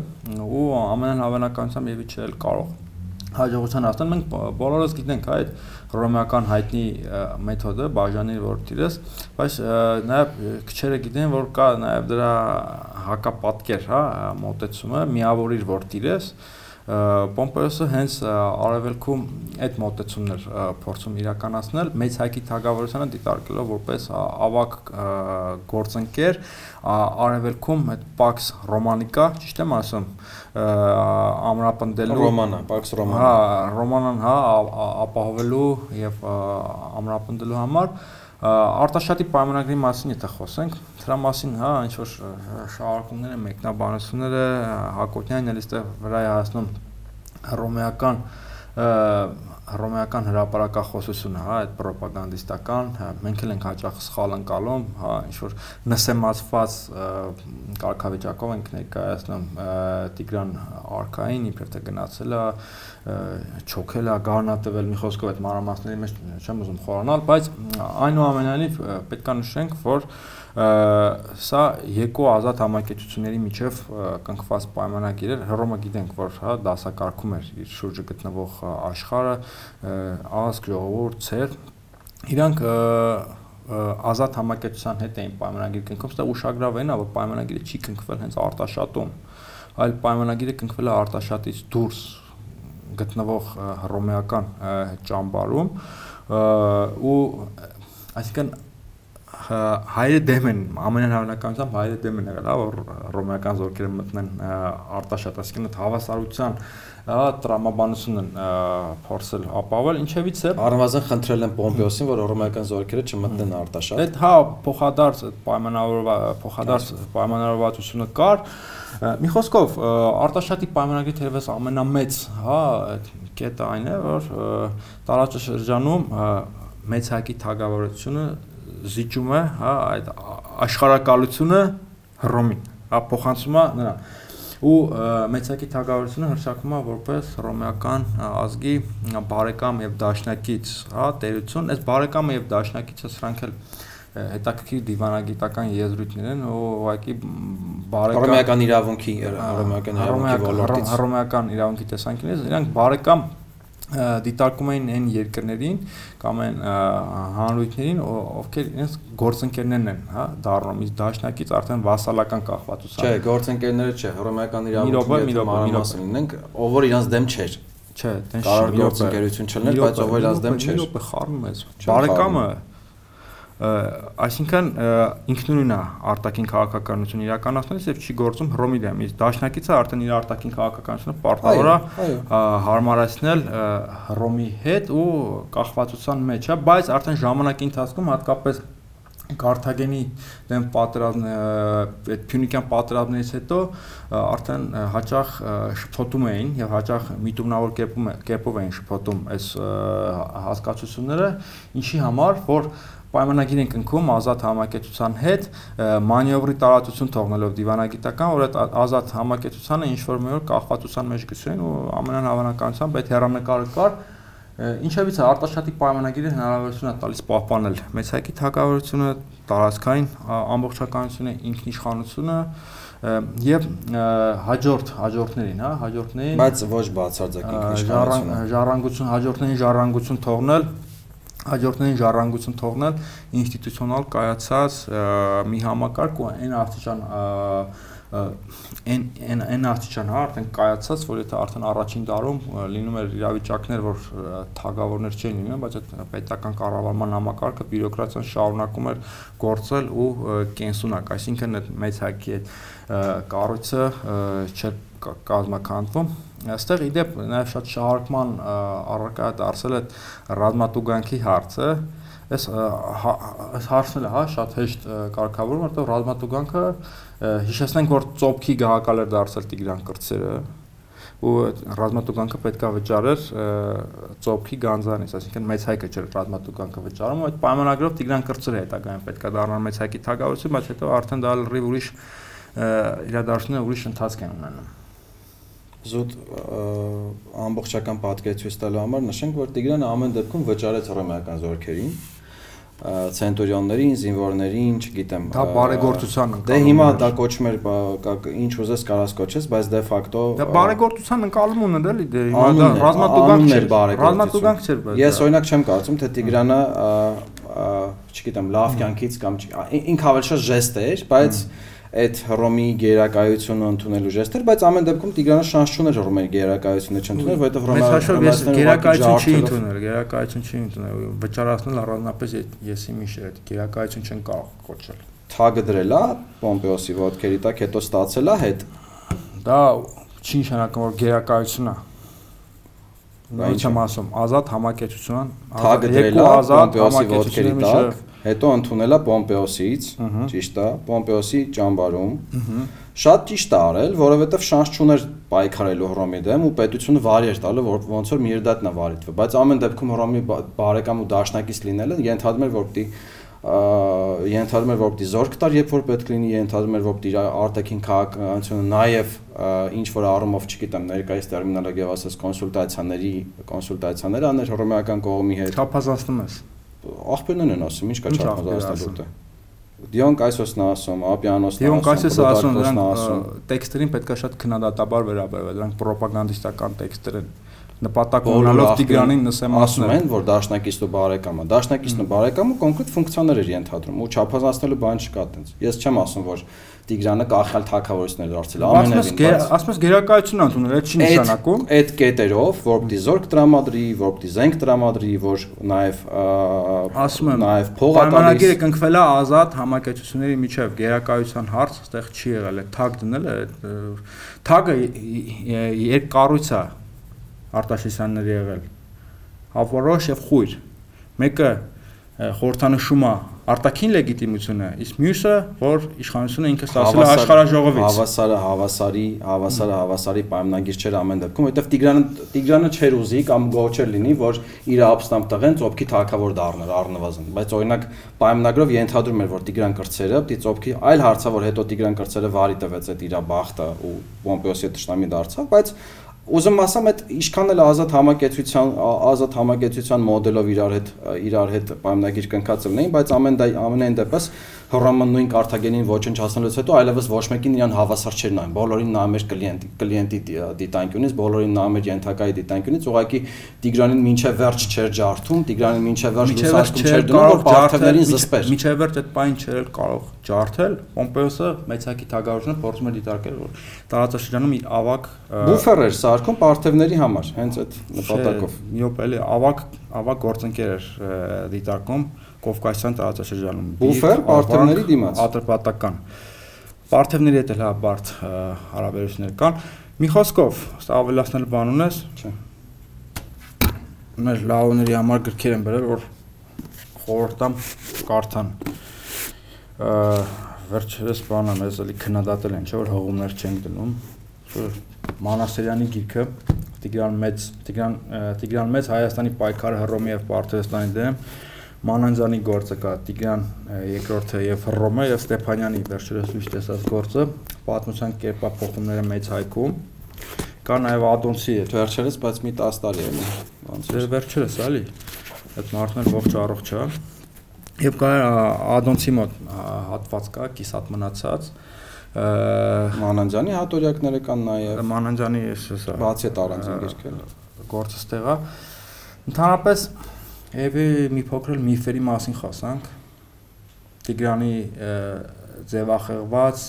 ու ամենահավանականությամբ եւի չէր կարող հաջողության հասնել մենք բոլորս գիտենք այդ ռոմեական հայտնի մեթոդը բաժանի որ տիրես բայց նաև քչերը գիտեն որ կա նաև դրա հակապատկեր հա մոտեցումը միավորիր որ տիրես Պոմպեոսը հենց արևելքում այդ մոտեցումներ փորձում իրականացնել մեծ հայկի թագավորությանը դիտարկելով որպես ավակ գործընկեր արևելքում այդ Pax Romanica, ճիշտ եմ ասում, ամրապնդելու Ռոմանա, Pax Romana։ Հա, Ռոմանան, հա, ապահովելու եւ ամրապնդելու համար արտաշատի պայմանագրի մասին եթե խոսենք, դրա մասին, հա, ինչ որ շարունակումները, մեկնաբանությունները Հակոբյանն էլ այստեղ վրա է հասնում ռոմեական հռոմեական հրապարակախոսությունը, հա, այդ ռոպագանդիստական, հա, մենք էլ ենք հաճախ սխալ անցալում, հա, ինչ որ նսեմացված կարգավիճակով ենք ներկայացնում Տիգրան արքային, իբր թե գնացել է, չոքել է, գառնատվել մի խոսքով այդ մանրամասների մեջ չեմ ուզում խորանալ, բայց այնուամենայնիվ պետք է նշենք, որ սա երկու ազատ համակեցությունների միջև կնքված պայմանագիր էր հռոմը գիտենք որ հա դասակարգում էր իր շուրջը գտնվող աշխարհը ազգ ժողովուրդ ցեր իրանք ազատ համակեցության հետ էին պայմանագիր կնքում սա ուշագրավ է նա որ պայմանագիրը չի կնքվել հենց արտաշատում այլ պայմանագիրը կնքվել է արտաշատից դուրս գտնվող հռոմեական ճամբարում ու այսինքն հայերը դեմ են ամենահավանականությամբ հայերը դեմ են եղել, հա, որ ռոմեական զորքերը մտնեն արտաշատ, այսինքն այդ հավասարության հա տրամաբանություն են փորձել ապավել, ինչևից է առնվազն խնդրել են Պոմպեոսին, որ ռոմեական զորքերը չմտնեն արտաշատ։ Այդ հա փոխադարձ պայմանավորված փոխադարձ պայմանավորվածությունը կար, Մի խոսքով արտաշատի պայմանագրի թերևս ամենամեծ, հա, այդ կետը այն է, որ տարածաշրջանում մեծ հայկի թագավորությունը զիջում է, հա, այդ աշխարակալությունը Հռոմին, հա, փոխանցում է նրան ու մեծակի թագավորությունը հրշակվում է որպես ռոմեական ազգի բարեկամ եւ դաշնակից, հա, տերություն, այս բարեկամը եւ դաշնակիցը սրանք էլ հետաքրքիր դիվանագիտական եզրույթներ են ու ուղղակի բարեկամ ռոմեական իրավունքի ռոմեական իրավունքի ոլորտից ռոմեական իրավունքի տեսանկյունից իրանք բարեկամ դիտարկում էին այն երկրներին կամ այն հանրույթներին, ովքեր իրենց գործընկերներն են, հա, դառնում, իսկ դաշնակից արդեն վասալական կախվածությամբ։ Չէ, գործընկերները չէ, հռոմեական իրավունքի մանրամասն ունենք, ով որ իրենց դեմ չէր։ Չէ, դեն կարող գործընկերություն չլներ, բայց ով որ իրենց դեմ չէր։ Մի րոպե խառնում ես։ Բարեկամը այսինքն ինքնուրույն է արտաքին քաղաքականություն իրականացնելիս եւ չի գործում Հռոմի դեմ։ Իսկ դաշնակիցը արդեն իր արտաքին քաղաքականությունը պարտավոր է հարմարացնել Հռոմի հետ ու կախվածության մեջ է, բայց արդեն ժամանակի ընթացքում հատկապես Կարթագենի դեմ պատրաստ այդ Փյունիկյան պատրաստներից հետո արդեն հաճախ շփոթում էին եւ հաճախ միտումնավոր կերպում կերպով էին շփոթում այս հասկացությունները, ինչի համար, որ պայմանագիր են կնքում ազատ համակեցության հետ մանևրի տարածություն թողնելով դիվանագիտական, որ այդ ազատ համակեցությանը ինչ որ մի օր կախվածության մեջ գցեն ու ամենան հավանականությամբ այդ հերանեկարը կար Ինչևից է արտաշատի պայմանագիրը հնարավորություն է տալիս պահպանել. Մեծ հայկի թակավորությունը, տարածքային ամբողջականությունը, ինքնիշխանությունը եւ հաջորդ հաջորդներին, հա, հաջորդներին, բայց ոչ բացարձակ ինքնիշխանությունը, ժառանգություն, հաջորդներին ժառանգություն թողնել հաջորդներին ժառանգություն թողնել ինստիտուցիոնալ կայացած մի համակարգ ու այն աստիճան այն այն այն աստիճան հա արդեն կայացած, որ եթե արդեն առաջին դարում լինում էր իրավիճակներ, որ թագավորներ չէին լինում, բայց այդ պետական կառավարման համակարգը բյուրոկրատիան շարունակում էր գործել ու կենսունակ, այսինքն այդ մեծ հակի այդ կառույցը չէր կազմակերպվում Այստեղ իդեպ նաև շատ շահարկման առարկա դարձել է ռազմատուգանքի հարցը, այս հա, հարցն էլ հա շատ հեշտ կարգավորում, որտեղ ռազմատուգանքը հիշեցնենք, որ ծոփքի գահակալ էր դարձել Տիգրան կրծերը ու ռազմատուգանքը պետքա վճարեր ծոփքի գանձանից, այսինքն մեծ հայկը չէր ռազմատուգանքը վճարում, այդ պայմանագրով Տիգրան կրծերը հետագայում պետքա դառնար մեծ հայկի թագավորություն, բայց հետո արդեն դա լրիվ ուրիշ իրադարձությունները ուրիշ ընթացք են ունենում զուտ ամբողջական պատկեր ցույց տալու համար նշենք, որ Տիգրանը ամեն դեպքում վճարեց ռոմեական զորքերին, ցենտուրիոններին, զինվորներին, չգիտեմ։ Դա բարեգործության ընկալում։ Դե հիմա դա կոչում էր ինչ ուզես կարաս կոչես, բայց դե ֆակտո Դա բարեգործության ընկալում ուներ էլի, դե հիմա դա ռազմատուգանք չէր, ռազմատուգանք չէր, բայց Ես օրինակ չեմ կարծում, թե Տիգրանը չգիտեմ, լավ կյանքից կամ ինքը ավելի շատ ժեստ էր, բայց այդ Հռոմի գերակայությունը ընդունելու ժեստեր, բայց ամեն դեպքում Տիգրանը շանս չուներ Հռոմի գերակայությունը չընդունել, որովհետև Հռոմը գերակայություն չի ընդունել, գերակայություն չի ընդունել, վճարացնել առանձնապես եսի մի շետ, գերակայություն չեն կարող կոչել։ Թագը դրել է Պոմպեոսի ոտքերի տակ, հետո ստացել է հետ։ Դա չի նշանակում որ գերակայություն է։ Ինչ եմ ասում, ազատ համակեցություն, է ազատ համակեցությունների միջև հետո ընդունել է Պոմպեոսից, ճիշտ է, Պոմպեոսի ճամբարում։ Շատ ճիշտ է արել, որովհետև շանս չուներ պայքարելու Հռոմի դեմ ու պետությունը վարի էր տալու, որ ոնց որ Միրդատն է վարիտվը, բայց ամեն դեպքում Հռոմի բարեկամ ու դաշնակից լինելը ենթադրում էր, որ պիտի ենթադրում էր որ պիտի զորք տար, երբ որ պետք լինի, ենթադրում էր որ պիտի արտաքին քաղաքականությունը նաև ինչ որ առումով, չգիտեմ, ներկայիս տերմինոլոգիայով ասած կոնսուլտացիաների, կոնսուլտացիաներ աներ հռոմեական կողմի հետ։ Չափազանցնում ես աղբերներն են ասում, ինչ կա չափազանցնելու դե։ Դիոն Կայսոսն ասում, Ապյանոսն ասում, Դիոն Կայսոսը ասում, դրանք տեքստերին պետքա շատ քննադատաբար վերաբերվել, դրանք ռոպագանդիստական տեքստեր են նպատակ ունենալով Տիգրանին նսեմ ասում են, որ դաշնակիցն ու բարեկամը, դաշնակիցն ու բարեկամը կոնկրետ ֆունկցիաներ էր ենթադրում ու չափազանցնելու բան չկա այդպես։ Ես չեմ ասում, որ Տիգրանը կախյալ թակավորություններ դարձել ամենևին։ Ասում ես գերակայություն ընդունել, այդ չի նշանակում։ Այդ կետերով, որ պիտի զորք տրամադրի, որ պիտի զենք տրամադրի, որ նաև ասում եմ, նաև փող ատալիս։ Պայմանագիրը կնքվել է ազատ համակեցությունների միջև գերակայության հարց, այդտեղ չի եղել, այդ թագ դնել է, թագը երկկառույց է Արտաշեսյանների եղել։ Հավորոշ եւ խույր։ Մեկը խորհրդանշում է արտաքին լեգիտիմությունը, իսկ մյուսը, որ իշխանությունը ինքը ստացել է աշխարհաժողովից։ Հավասարը, հավասարի, հավասարը, հավասարի պայմանագիր չէր ամեն դեպքում, որովհետև Տիգրանը Տիգրանը չէր ուզի կամ գոհ չէր լինի, որ իր ապստամբ տղեն ծոփքի թակավոր դառներ առնվազն, բայց օրինակ պայմանագրով ենթադրում էր, որ Տիգրան կրծերը պիտի ծոփքի այլ հարցը, որ հետո Տիգրան կրծերը վարի տվեց այդ իր բախտը ու Պոմպեոսի տշնամի դարձավ, բայց ուզում ասամ այդ ինչքան էլ ազատ համակեցության ազատ համակեցության մոդելով իրար հետ իրար հետ պայմանագիր կնքած լինեին, բայց ամեն ամենայն դեպս Հռոմը նույն Կարթագենին ոչնչացնելուց հետո այլևս ոչ մեկին իրան հավասար չէր նայում։ Բոլորին նայում էր կլիենտի կլիենտի դիտանկյունից, բոլորին նայում էր ենթակայի դիտանկյունից, ուղղակի Տիգրանին մինչև վերջ չէր ջարդում, Տիգրանին մինչև վերջ լուսարկում չէր դնում, որ պարտերներին զսպեր։ Մինչև վերջ այդ պայն չէր կարող ջարդել։ Պոմպեոսը մեծակի թագավորությունը փորձում էր դիտարկել, որ տարածաշրջանում իր ավակ բուֆեր էր սարքում պարտերների համար, հենց այդ նպատակով։ Մի օպ էլի ավակ ավակ գործընկեր էր դիտարկում Կովկասյան տարածաշրջանում։ Բուֆեր պարտերների դիմաց։ Ատրպատական։ Պարտերների հետ էլ հա բարդ հարաբերություններ կան։ Մի խոսքով, ավելացնել բան ունես։ Չէ։ Մեր լաոների համար գրքեր են բերել, որ խորհրդամ կարդան։ վերջերս բանը մեզ էլի քննադատել են, չէ՞ որ հողումներ չենք դնում։ Մանասերյանի գիրքը Տիգրան Մեծ, Տիգրան Տիգրան Մեծ Հայաստանի պայքարը Հռոմի եւ Պարթեստանի դեմ Մանանջանի գործը կա Տիգրան երկրորդը եւ Հռոմը եւ Ստեփանյանի վերջերս լույս տեսած գործը պատմության կերպափոխումները մեծ հայքում կա նաեւ Ադոնցի հետ վերջերս բայց մի 10 տարի է ոնց է վերջերս էլի այդ մարդն էլ ողջ առողջ է եւ կա Ադոնցի մոտ հատված կա կիսատ մնացած Մանանջանի հատորյակները կան նաև Մանանջանի հեսա բացի այդ առանձին գիրքերը գործը ստեղա ընդհանրապես Եվի մի փոքր միֆերի մասին խոսանք։ Տիգրանի ձևախեղված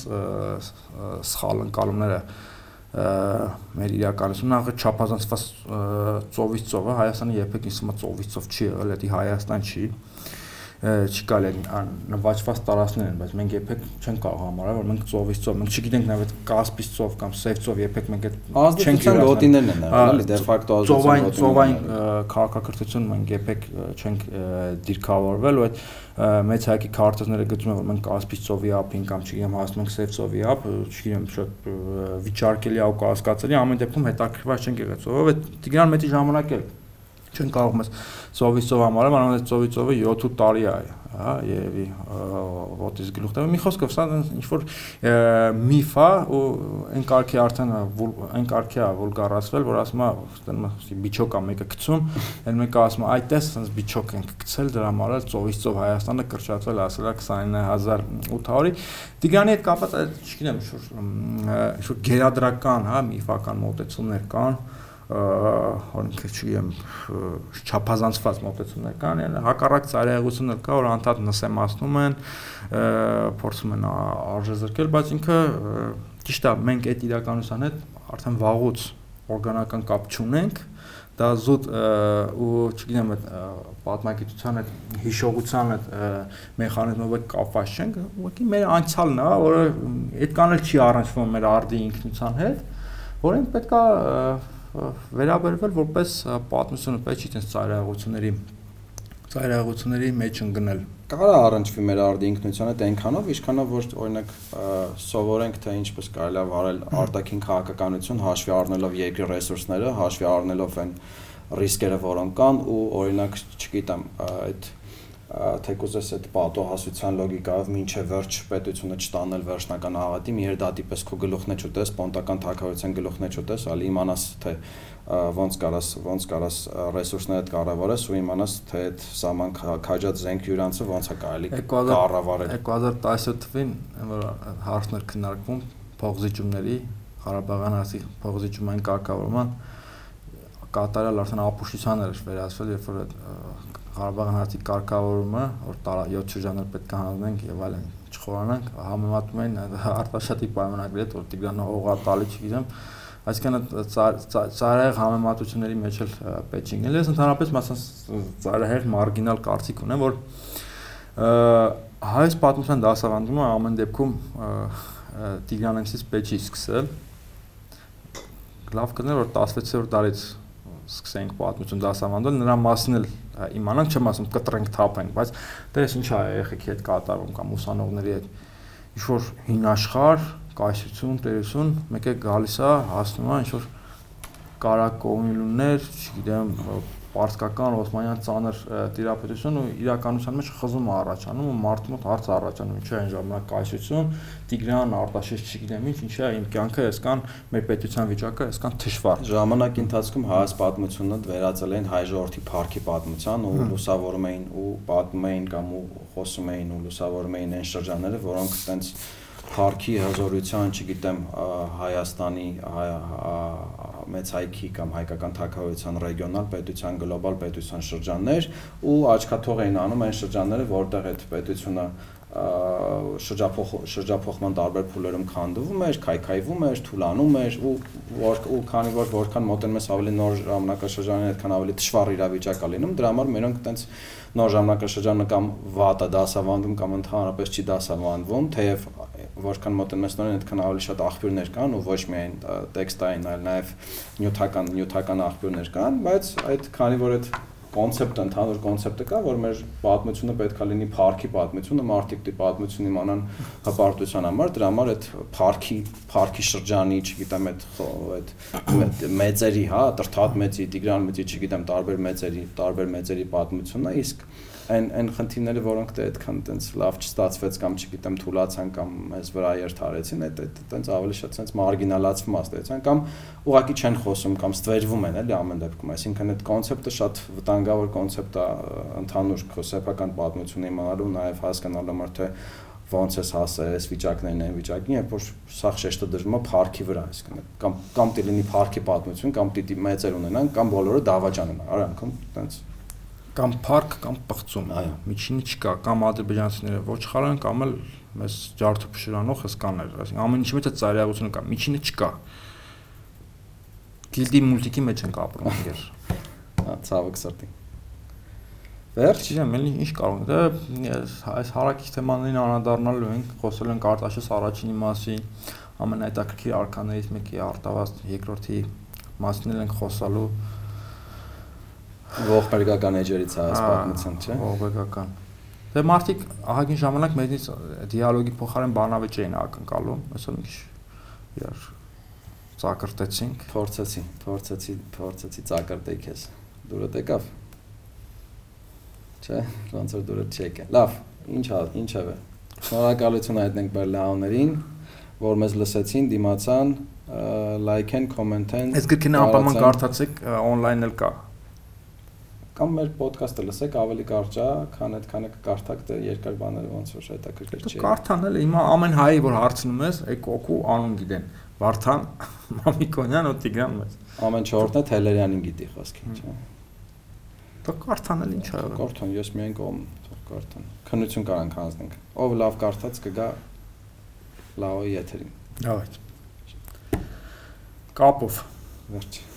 սխալ ընկալումները մեր իրականությունն աղը չափազանցված ծովից ծովը Հայաստանը երբեք ինձ է ծովից ծով չի եղել, դա Հայաստան չի։ Ա, չի կարելի նվաճված տարածքներ են, բայց մենք երբեք չենք կարող համարել, որ մենք ծովից ծով, մենք չգիտենք նաև այդ Կասպից ծով կամ Սև ծով երբեք մենք այդ չենք գոտիներն են եղել, դե ֆակտո ծովային ծովային քաղաքակրթություն մենք երբեք չենք դիրքավորվել ու այդ մեծ հայկի քարտեզները գտնում են որ մենք Կասպից ծովի ափին կամ չգիտեմ հասնում ենք Սև ծովի ափ, չգիտեմ շատ վիճարկելի ու կասկածելի, ամեն դեպքում հետաքրքրված չենք եղել ծովով, այդ Տիգրան մեծի ժամանակ է չեն կարող մեզ ծովից ծով համարել, մանավանդ ծովից ծովը 7-8 տարի է, հա, երևի ոտից գլուխ տեղ։ Մի խոսքով սա ինչ որ միֆ է ու այն կարգի արդեն այն կարգի է վուլգարացվել, որ ասում է, ստեն բիչոկ է մեկը գցում, այլ մեկը ասում է, այ տես, sense բիչոկ ենք գցել դրա համար էլ ծովից ծով Հայաստանը կրճատվել ասել է 29800-ի։ Տիգրանի հետ կապած, չգիտեմ, ինչ որ գերադրական, հա, միֆական մոտեցումներ կան, օրինք չգիտեմ չափազանցված մոտեցումներ կան, հակառակ ծայրահեղություններ կա, որ անդադ նսեմացնում են, փորձում են արժեզրկել, բայց ինքը ճիշտ է, մենք այդ իրականության հետ արդեն վաղուց օրգանական կապ չունենք, դա զուտ ու չգիտեմ այդ պատմագիտության այդ հիշողության այդ մեխանիզմով կապված չենք, ուղղակի մեր անցյալն է, որը այդքան էլ չի առնչվում մեր արդի ինքնության հետ, որին պետքա վերաբերվել որպես պատմությունը, պես չի տես ծայրահեղությունների ծայրահեղությունների մեջ ընկնել կարա առնչվի մեր արդի ինքնությունը դա այնքանով, ինչքանով որ օրինակ սովորենք թե ինչպես կարելի է վարել արտաքին քաղաքականություն հաշվի առնելով երկրի ռեսուրսները, հաշվի առնելով այն ռիսկերը, որոնք կան ու օրինակ, չգիտեմ, այդ թեկուզ էս այդ պատոհասության լոգիկայով ինչե վերջ պետությունը չտանել վերջնական աղետի, մի հերդատի պես քո գլուխն է չուտես, պոնտական թակավորության գլուխն է չուտես, ալի իմանաս թե ոնց կարաս ոնց կարաս ռեսուրսներդ կառավարես ու իմանաս թե այդ սաման քաջած զենք յուրանցը ոնց է կարելի կառավարել 2017 թվին որ հարցներ քննարկվում փողզիջումների Ղարաբաղյան հարցի փողզիջումային կարգավորման կատարյալ արդեն ապուշության էր վերածվել երբ որ Ղարաբաղյան հարցի կարգավորումը, որ 7 շրջաններ պետք է հանձնենք եւ այլն չխորանանք, համեմատում են արտաշատի պայմանագրի հետ, որ Տիգրանը հողա տալի, չգիտեմ, այսինքն ծայրահեղ համեմատությունների մեջ էլ պետք չի գնել։ Ես ընդհանրապես մասած ծայրահեղ մարգինալ կարծիք ունեմ, որ հայոց պատմության դասավանդումը ամեն դեպքում Տիգրանենցից պետք չի սկսել։ Լավ կներ որ 16-րդ դարից սկսենք պատմություն դասավանդել, նրա մասին էլ իմանանք, չեմ ասում կտրենք թափենք, բայց դες ինչ է երեխեքի հետ կատարվում կամ ուսանողների հետ ինչ որ հին աշխարհ, կայսություն, տերություն, մեկ է գալիս է, հասնում է ինչ որ կարակոմիլուններ, չգիտեմ, պարսկական օսմանյան ցաներ տիրապետությունը իրականության մեջ խզում է առաջանում ու մարդու մոտ հարց առաջանում ինչի այն ժամանակ կայսրություն Տիգրան Արտաշես չգիտեմ ինչ ինչա իմ կյանքը այսքան մեր պետության վիճակը այսքան թշվառ ժամանակի ընթացքում հայաց պատմությունը վերածել են հայ ժողովրդի парքի պատմության ու լուսավորում էին ու պատմում էին կամ ու խոսում էին ու լուսավորում էին այն շրջանները որոնք այտենց Փարքի հզորության, չգիտեմ, Հայաստանի մեծ հայքի կամ հայկական թակավորության ռեգիոնալ պետության, գլոբալ պետության շրջաններ ու աչքաթող էին անում այն շրջանները, որտեղ այդ պետությունը շրջափոխ շրջափոխման տարբեր փուլերում քանդվում էր, քայքայվում էր, թուլանում էր ու որ ու քանի որ որքան մոտենում ես ավելի նոր ժամանակաշրջանին, այդքան ավելի դժվար իրավիճակ է լինում, դրա համար մերոնք տենց նոր ժամանակաշրջանը կամ վատ է դասավանդում կամ ընդհանրապես չի դասավանդվում, թեև որքան մոտենում ես նրան, այդքան ավելի շատ աղբյուրներ կան ու ոչ միայն տեքստային, այլ նաև նյութական նյութական աղբյուրներ կան, բայց այդ քանի որ այդ կոնցեպտ ընդհանուր կոնցեպտը կա, որ մեր պատմությունը պետքա լինի парքի պատմությունը, մարդիկ դի պատմություն իմանան հպարտության համար, դրա համար այդ парքի, парքի շրջանի, չգիտեմ, այդ այդ մեծերի, հա, Տրթատ մեծի, Տիգրան մեծի, չգիտեմ, տարբեր մեծերի, տարբեր մեծերի պատմությունն է, իսկ այն այն խնդիրները, որոնք դե այդքան տենց լավ չստացվեց կամ չգիտեմ թուլացան կամ մեզ վրա երթարեցին, այդ տենց ավելի շատ տենց մարգինալացվում աստեցան կամ ուղակի չեն խոսում կամ ստվերվում են էլի ամեն դեպքում, այսինքն այդ կոնցեպտը շատ վտանգավոր կոնցեպտ է ընդհանուր քո սեփական պատմությունը իմանալու, նաև հասկանալու մար թե ոնց ես հասես, վիճակներն են վիճակին, երբ որ սա շեշտը դրվում է парքի վրա, այսինքն կամ կամ դի լինի парքի պատմություն, կամ դիտի մեծեր ունենան, կամ բոլորը դավաճան են, արանքում տենց կամ փառք կամ պղծում։ Այո, միջինը չկա, կամ ադրբեջանցիները ոչխարան կամ էլ մեզ ջարդը փշրանող հսկաներ, այսինքն ամեն ինչի մեջ է ծայրահեղությունը կա, միջինը չկա։ Գիլդի մուլտիկի մեջ ենք ապրում ինքեր։ հա, Ցավոք սրտի։ Վերջ, չեմ, ելի ինչ կարող եմ։ Դա դե, այս հարակից թեմաներին անդրադառնալու ենք, խոսել ենք Արտաշես առաջինի մասին, ամենահետաքրքիր արքաներից մեկի Արտավազդ երկրորդի մասին ենք խոսալու ողբերգական էջերից է այս պատմություն, չէ՞։ Ողբերգական։ Դե մարդիկ ահագին ժամանակ մեզնից դիալոգի փոխարեն բանավեճ էին ակնկալում, այսօր մի քիչ իրար ծակրտեցինք, փորձեցի, փորձեցի, փորձեցի ծակրտեի քեզ։ Դուրը տեկավ։ Չէ, ոնց որ դուրը չեկե։ Լավ, ինչ ա, ինչ է։ Շնորհակալություն հայտնենք Բերլաուներին, որ մեզ լսեցին, դիմացան, լայքեն, կոմենտեն։ Այս գրքին անպայման կարդացեք, on-line էլ կա կամ մեր ոդկասթը լսեք ավելի կարճ է, քան այդքանը կկարդաք դե երկար բաները ոնց որ հետաքրքիր չէ։ Կարդան էլ հիմա ամեն հայի որ հարցնում ես, այ կոկու անուն գիտեն։ Վարդան *laughs* Մամիկոնյան ու Տիգրան մեծ։ Ամեն չորտնը Թելերյանին գիտի խոսքի, չէ։ Դա կարդան էլ ինչ ա։ Կարդան, ես միայն կողմ կարդան։ Քննություն կարանք հանձնենք։ Ով լավ կարդած կգա լավոյի եթերին։ Լավ։ Կապով։ Վերջ։